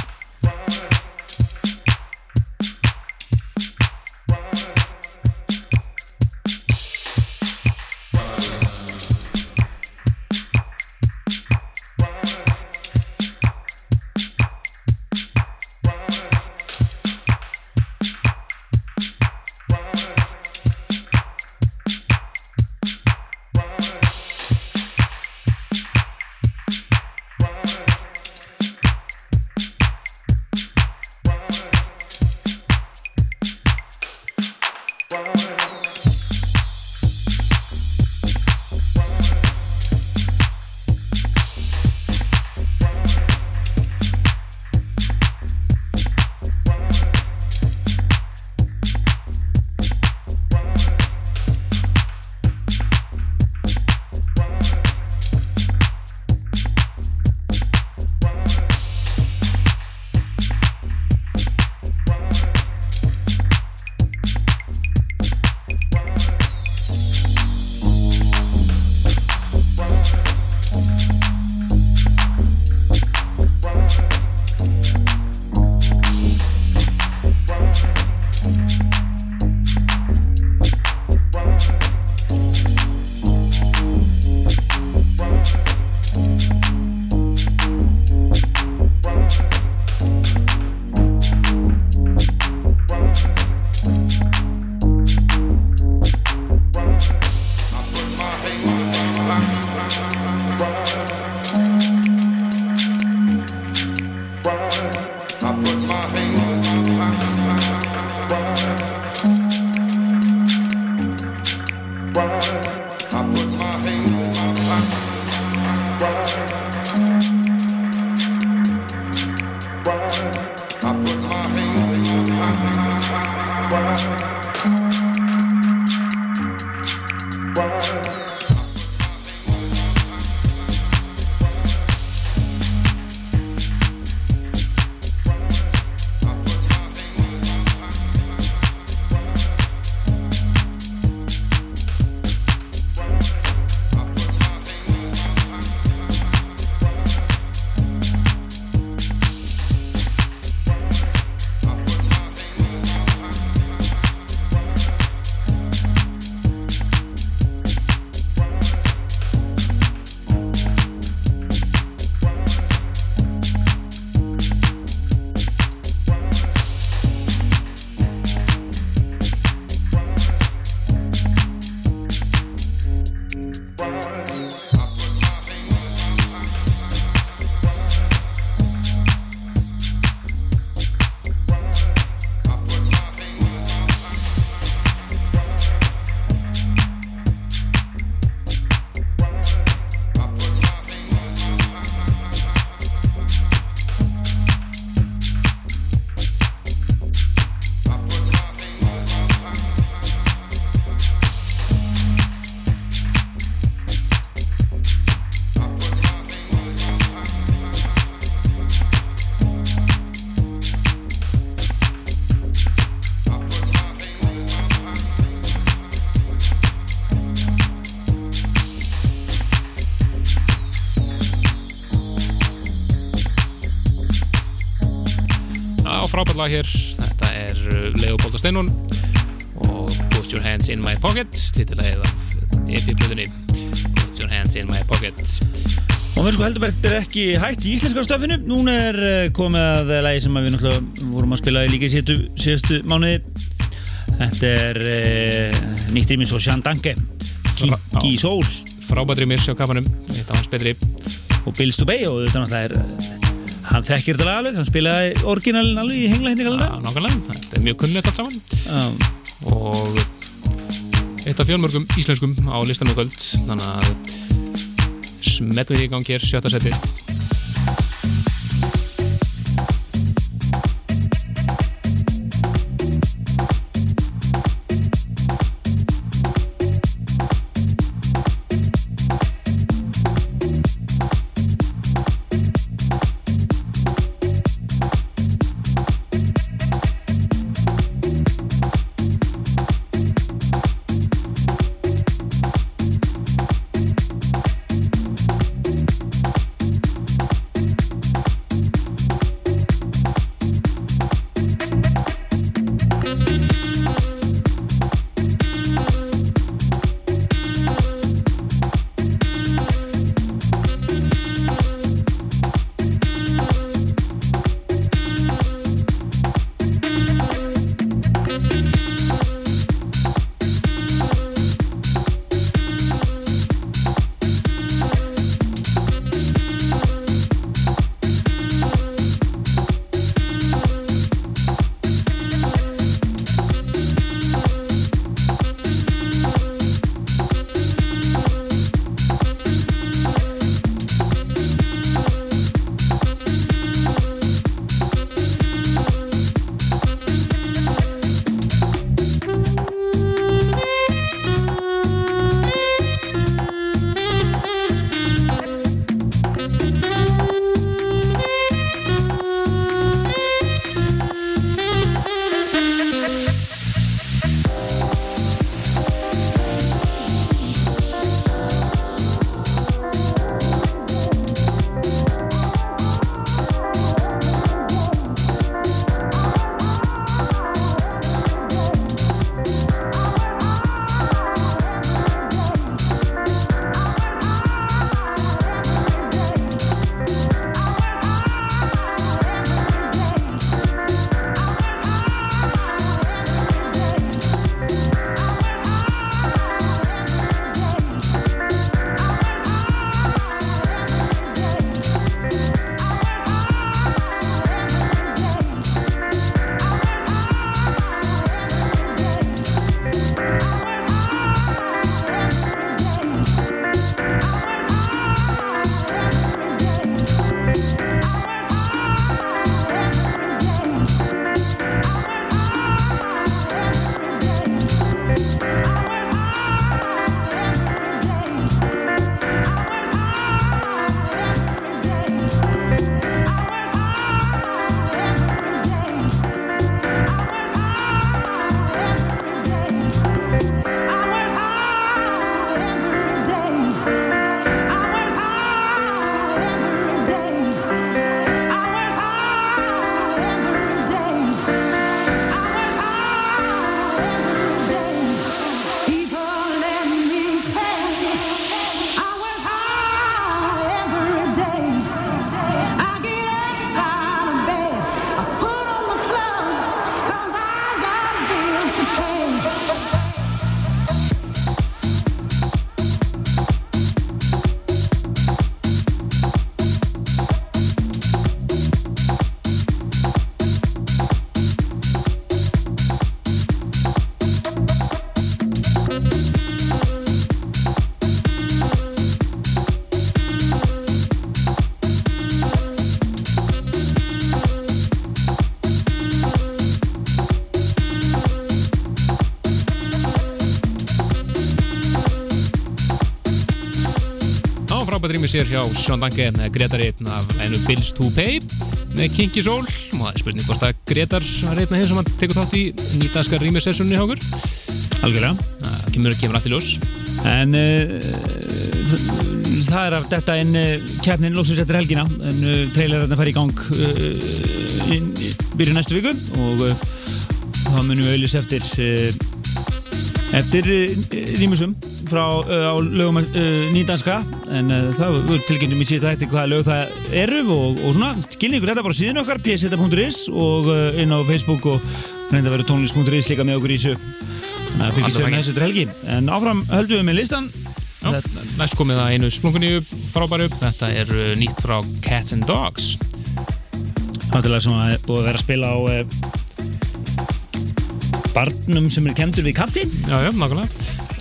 lag hér þetta er uh, Leopold og Steinun og Put Your Hands in My Pocket titilæðið af EP-plötunni Put Your Hands in My Pocket Og við sko heldur bara þetta er ekki hægt í íslenska stöfinu. Núna er eh, komið að lagi sem að við náttúrulega vorum að spila í líka í síðustu, mánuði. Þetta er uh, nýtt rýmis og Sean Danke, Kiki Soul frábært rýmis á kafanum þetta var hans betri og Bills to Bay og þetta náttúrulega er eh, hann þekkir þetta alveg, hann spilaði orginalin alveg í hengla hindi Já, kallar nákvæmlega, þetta er mjög kunnlegt allt saman. Þetta og eitt af fjölmörgum íslenskum á listanum kvöld þannig að smetum því í gangi er sjötta setið sér hjá Sean Danke með Gretar einn af einu Bills to Pay. Með Kinky Soul og það er spurning hvort að Gretar var einn af þeim sem hann tekur þátt í nýtaskar rýmisessunni hjá okkur. Algjörlega. Það kemur, kemur allt í ljós. En uh, það er að þetta inn uh, keppnin lóksins eftir helgina. En uh, trailerarna fær í gang uh, inn, byrju næstu viku. Og þá munum við auðlis eftir eftir rýmusum frá uh, á lögum uh, nýdanska. En það voru tilkynntum í síðan eftir hvaða lög það eru og, og svona. Skilningur þetta bara síðan okkar pseta.is og inn á Facebook og reynda að vera tónlist.is líka með okkur í þessu. Þannig að fylgjast við með þessu til helgi. En áfram höldum við með listan næst komið að einu splunkunni frábæru upp. Þetta er nýtt frá Cats and Dogs. Náttúrulega sem að búið að vera að spila á barnum sem er kendur við kaffi Já, já, nákvæmlega.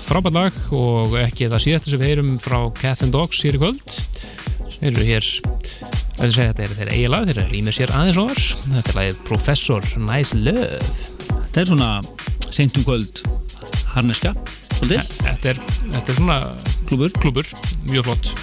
Frábært lag og ekki það síðast sem við heyrum frá Cats and Dogs hér í kvöld. Þeir eru hér, þetta er, þetta er þeirra eiginlega, þeir eru rýmið sér aðeins ofar. Þetta er lagið Professor Nice Love. Þetta er svona seintum kvöld harneska svolítið, Þetta er, þetta er svona klúbur klúbur, mjög flott.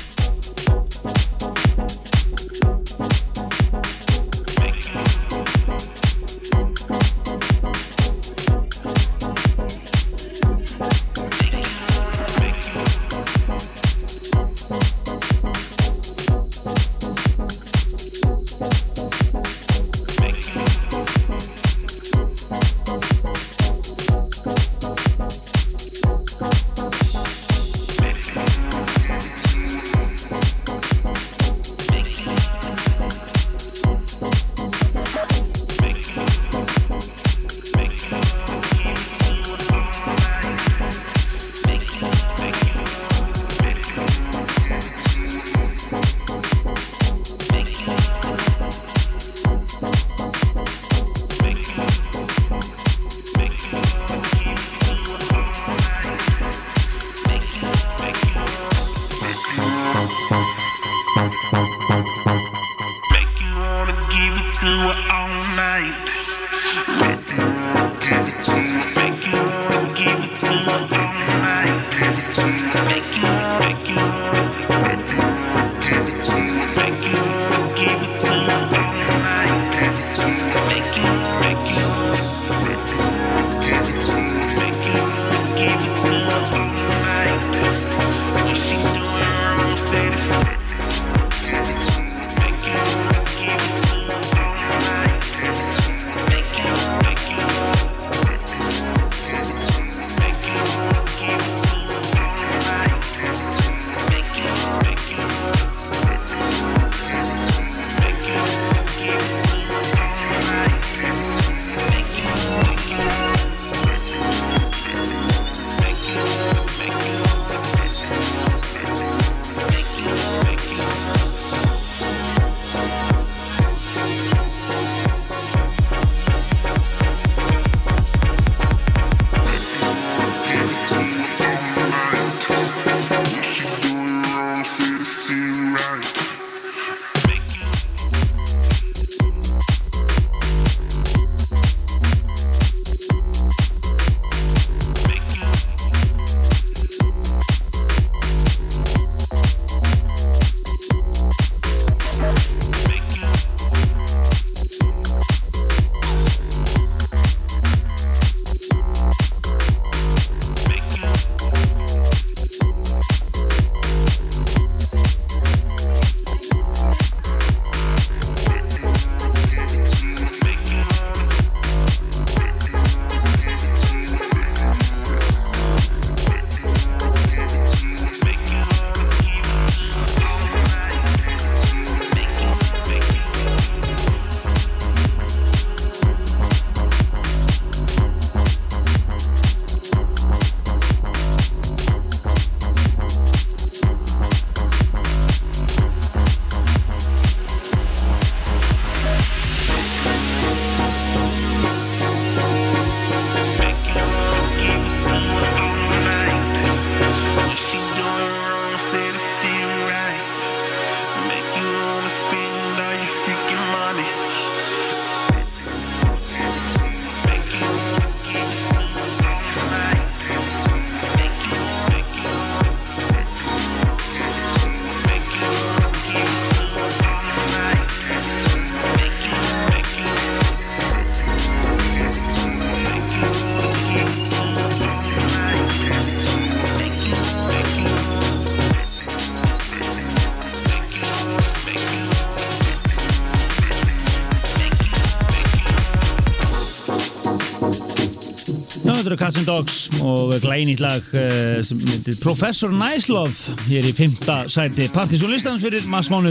Cats and Dogs og glænýtt lag uh, sem myndir Professor Nice Love hér í fymta sæti. Partizónlistans fyrir massmánu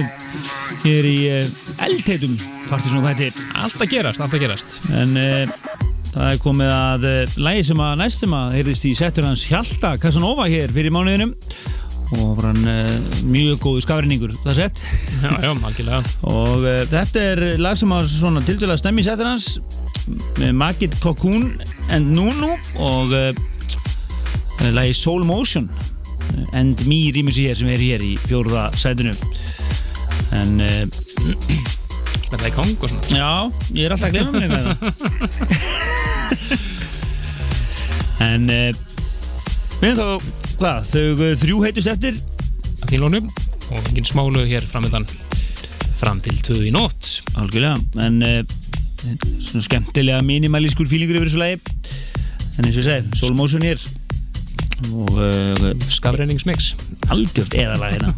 hér í uh, eldheitum. Partizónfætti Allt að gerast, allt að gerast. en uh, það er komið að lægi sem að næst sem að heyrðist í settur hans Hjalta Casanova hér fyrir mánuðinum. Og var hann mjög góðu skafrinningur það sett. Já, já, og þetta er lag sem var svona tildurlega stemmi í setur hans Magid Cocoon and Nunu og uh, lagi Soul Motion and Me rýmis hér sem er hér í fjórða sætinu. En það í kong og svona. Já, ég er alltaf að glemma mér með það. En uh, við erum þá, hvað, þau þrjú heitust eftir. Að þínlónum og engin smálög hér framöndan fram til töðu í nótt. Algjörlega, en uh, svona skemmtilega minimalískur fílingur yfir þessu lagi en eins og ég segi, Soul Motion hér. Og uh, Skafreiningsmix algjört. Eðalag hérna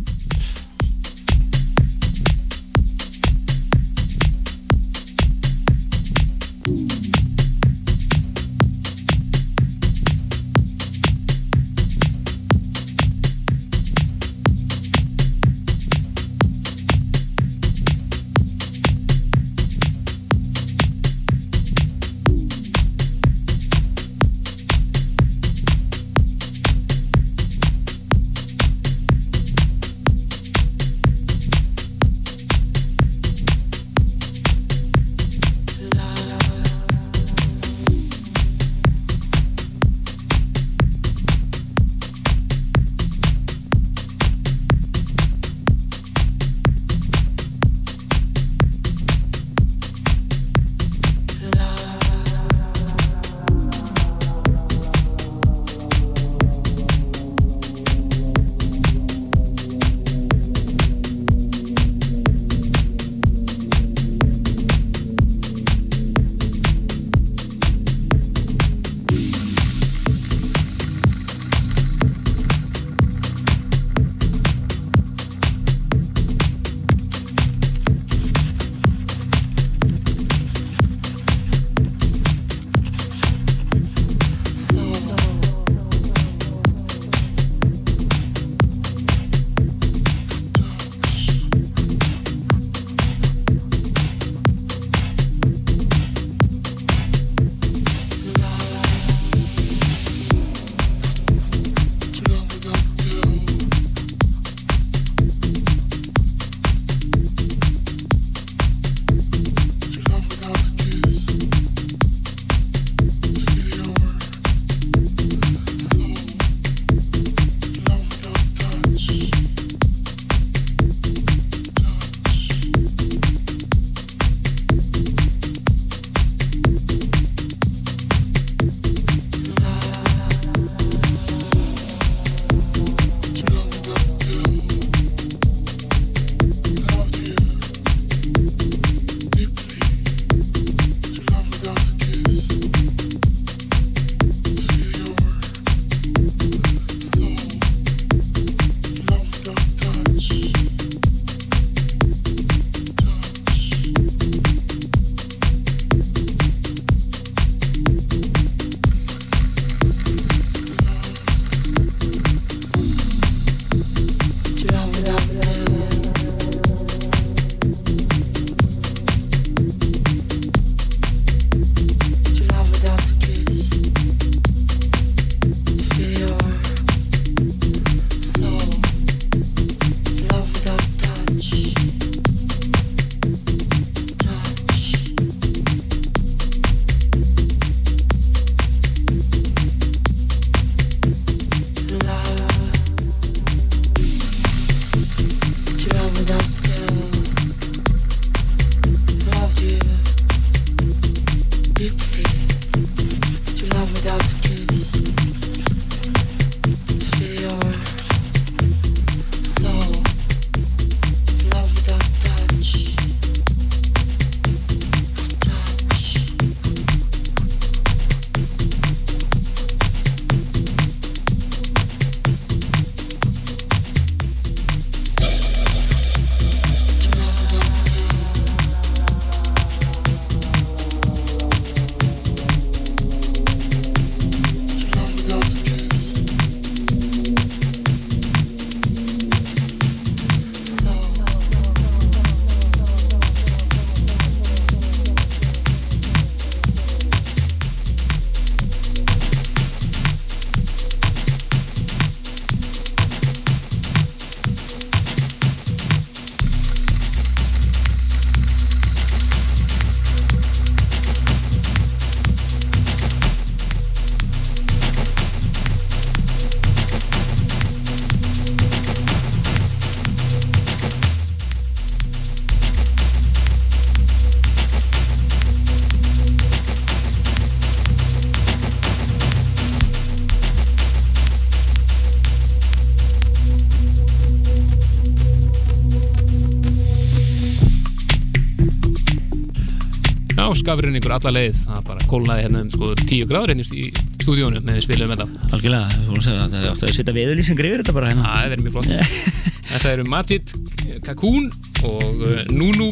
skafrinningur alla leið það bara kólnaði hérna um sko 10 gráður hérna í stúdíónu með spilum þetta Algjörlega, þú voru að segja að það átti að setja veðurlýsingar yfir þetta bara hérna. það er mjög flott þetta eru Majid, Cocoon og uh, Nunu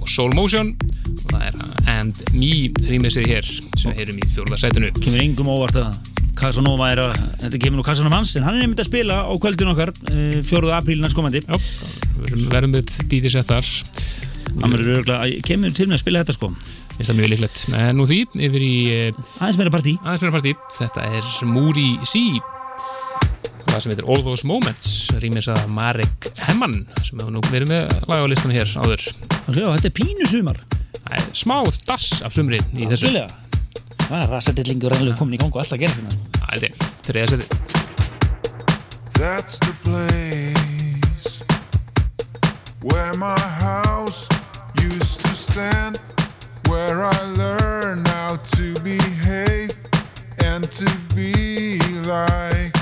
og Soul Motion og það er And Me rýmisið hér sem heyrum í fjórða sætinu Kemur yngum óvart að Casanova er að, þetta kemur nú Casanova hans, en hann er nefnd að spila á kvöldin okkar, 4. apríl næstkomandi. Já, við verðum- við dýðis að þar Hann verður örgulega, kemur til með að spila þetta sko. Veist það mjög líklegt. En nú því, yfir í uh, Aðeins meira partí. aðeins meira partí. Þetta er Moody C. Það sem heitir All Those Moments, rýmis að Marek Hemman, sem hefur nú verið með lag á listanum hér áður. Algjörlega, þetta er pínu sumar. Það er smá dass af sumri í þessu. Algjörlega. Það var að rasatillingur reynilega komin í og alltaf gerast hérna. Það er þetta, þriða seti. That's the place where my house used to stand, where I learned how to behave and to be like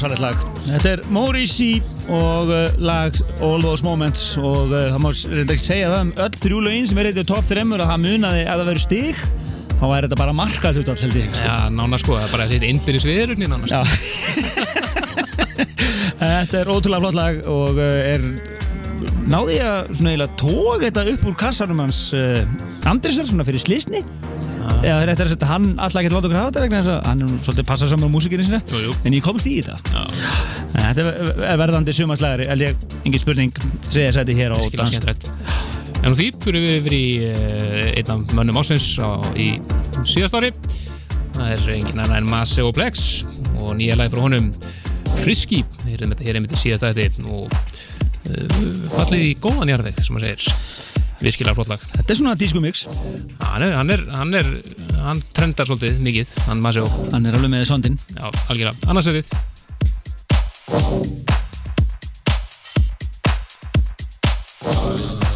rosalegt lag. Þetta er Morrissey og uh, lag All Those Moments og uh, það má reynda ekki segja það um öll þrjú lögin sem er eitthvað top 3 að það munaði að það verður stig þá er þetta bara markað hlutall held ég. sko. Já, nána sko, það er bara þetta innbyrðis viðrugni nánast. Já. [laughs] Þetta er ótrúlega flott lag og uh, er náði ég að svona eiginlega tók þetta upp úr kassanum hans Andrisar svona fyrir slísni eða þetta er að hann alltaf getur láta okkur hafa þetta vegna þess að hann er svolítið passað saman á músikinu sinna Jú, jú. en ég komst í þetta Þetta er- er verðandi sumaslagari held ég, engin spurning þriðja sæti hér á dans. En því fyrir við yfir í uh, einn af mönnum ásins á, í síðast ári. Það er engin annar en Maceo Plex og nýja lag frá honum Friski, hér er hér einmitt í síðast ætti og uh, fallið í góðan jarðveg, sem maður segir. Virkilega flott lag. Þetta er svona disco mix Hann er, hann er, hann er, hann trendar svolítið mikið, hann Maceo. hann er alveg með sondin Já, algjörlega. Annars stars.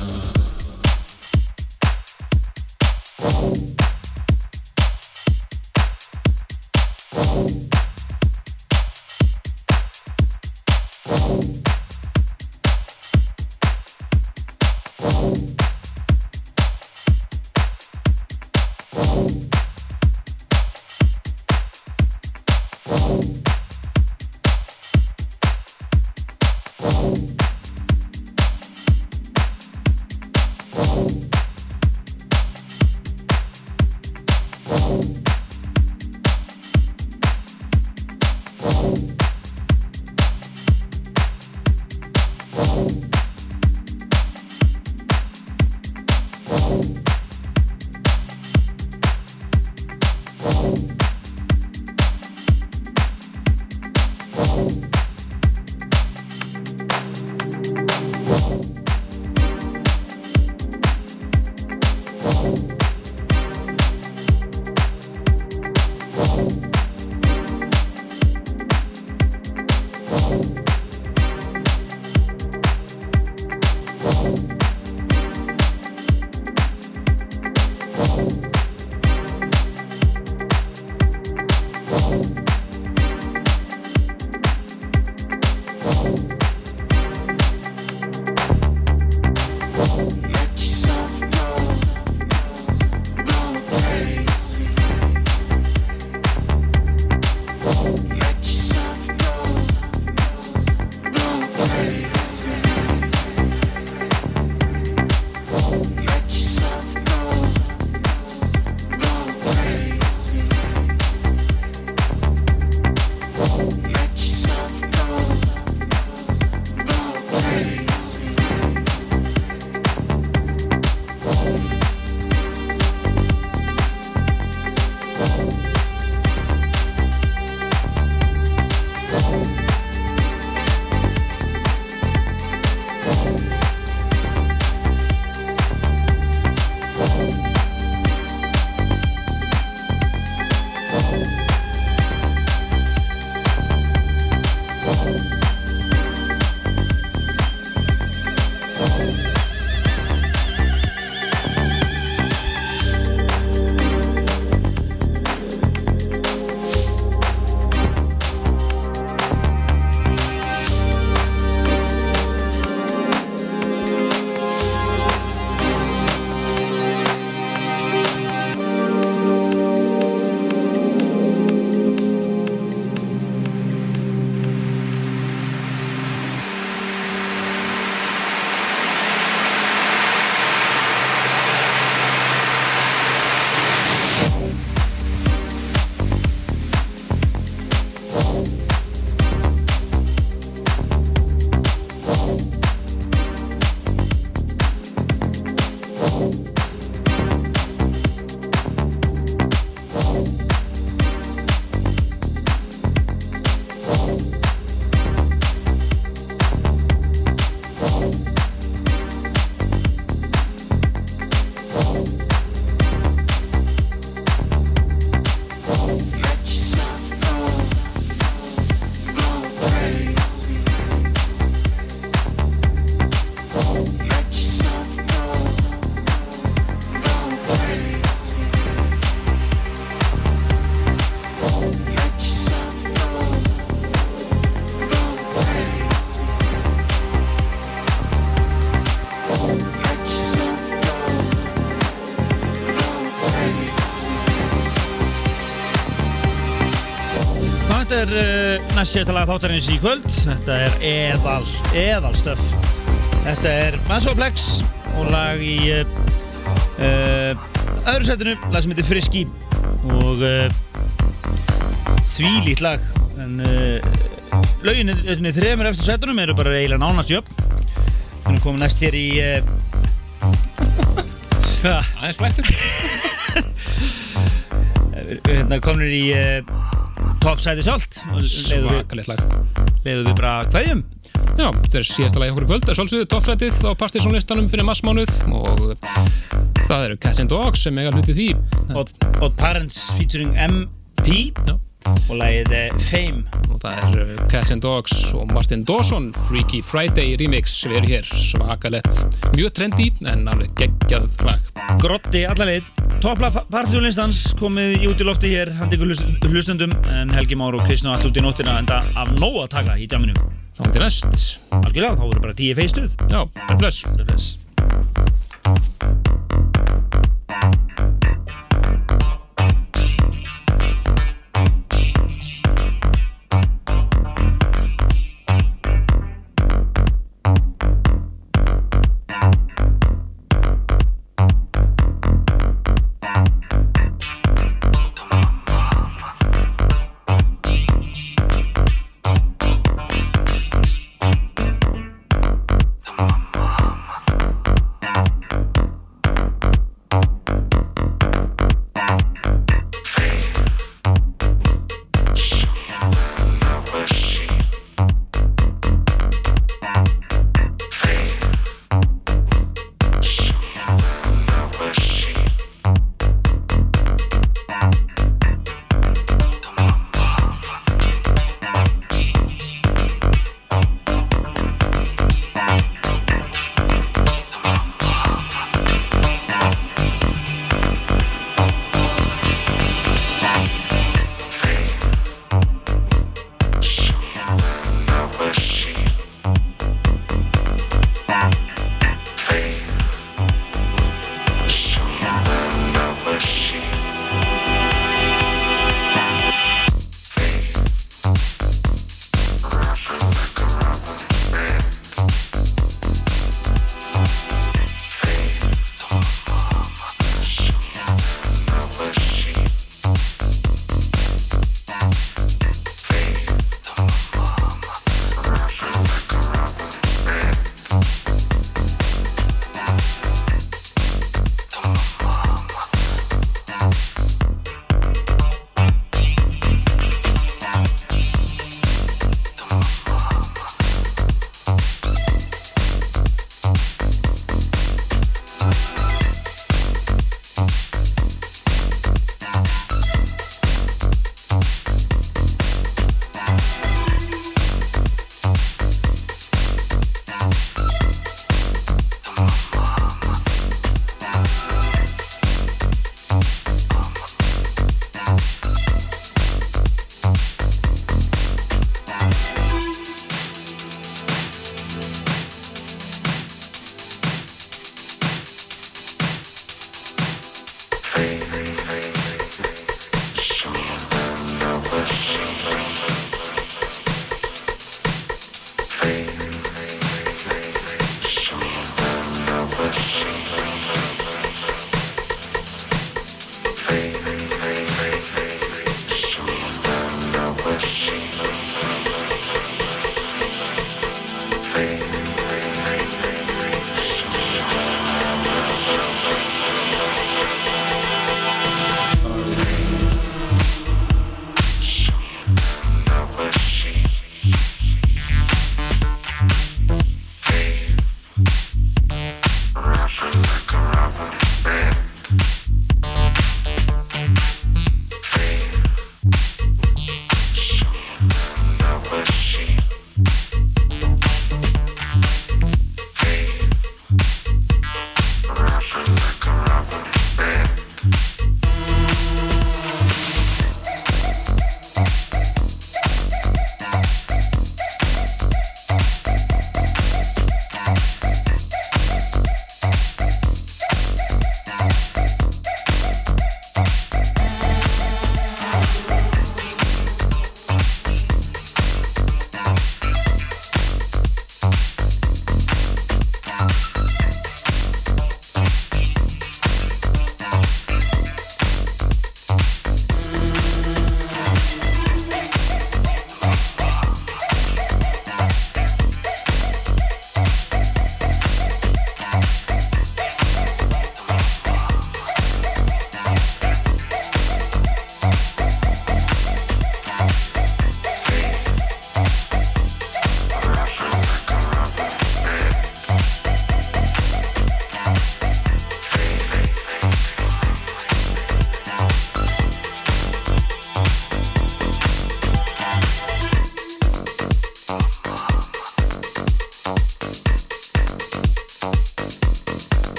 Lag þáttarins í kvöld. Þetta er eðal, eðal stöf. Þetta er Mansoplex og lag í uh, öðru setinu, lag sem heitir Friski og uh, því lít lag. En uh, lögin í þremur eftir setunum eru bara eiginlega nánast jöfn. Við erum komið næst hér í... [laughs] Aðeins flættur. [laughs] hérna komnir í uh, toppsæti sjálft við, Svakalegt lag. leiðum við bara hverjum Já, þetta er síðasta lagi okkur í kvöld, það er svolsögðu toppsætið á Partisan-listanum fyrir massmánuð og það eru Cats and Dogs sem eiga hluti því. Odd, Odd Parents featuring MP Já. og lagið uh, Fame. Og það er uh, Cats and Dogs og Martin Dawson Freaky Friday remix. Við erum hér svakalett, mjög trendy en alveg geggjað lag. Grotti allarleið toppla partysónlistans komið í út í lofti hér handi ykkur hlust- hlustendum en Helgi Már og Kristján allt út í nóttina enda af nóg að taka í djaminu þá til næst, algjörlega þá voru bara 10 feistuð já, bless. Bless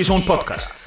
Partizón podcast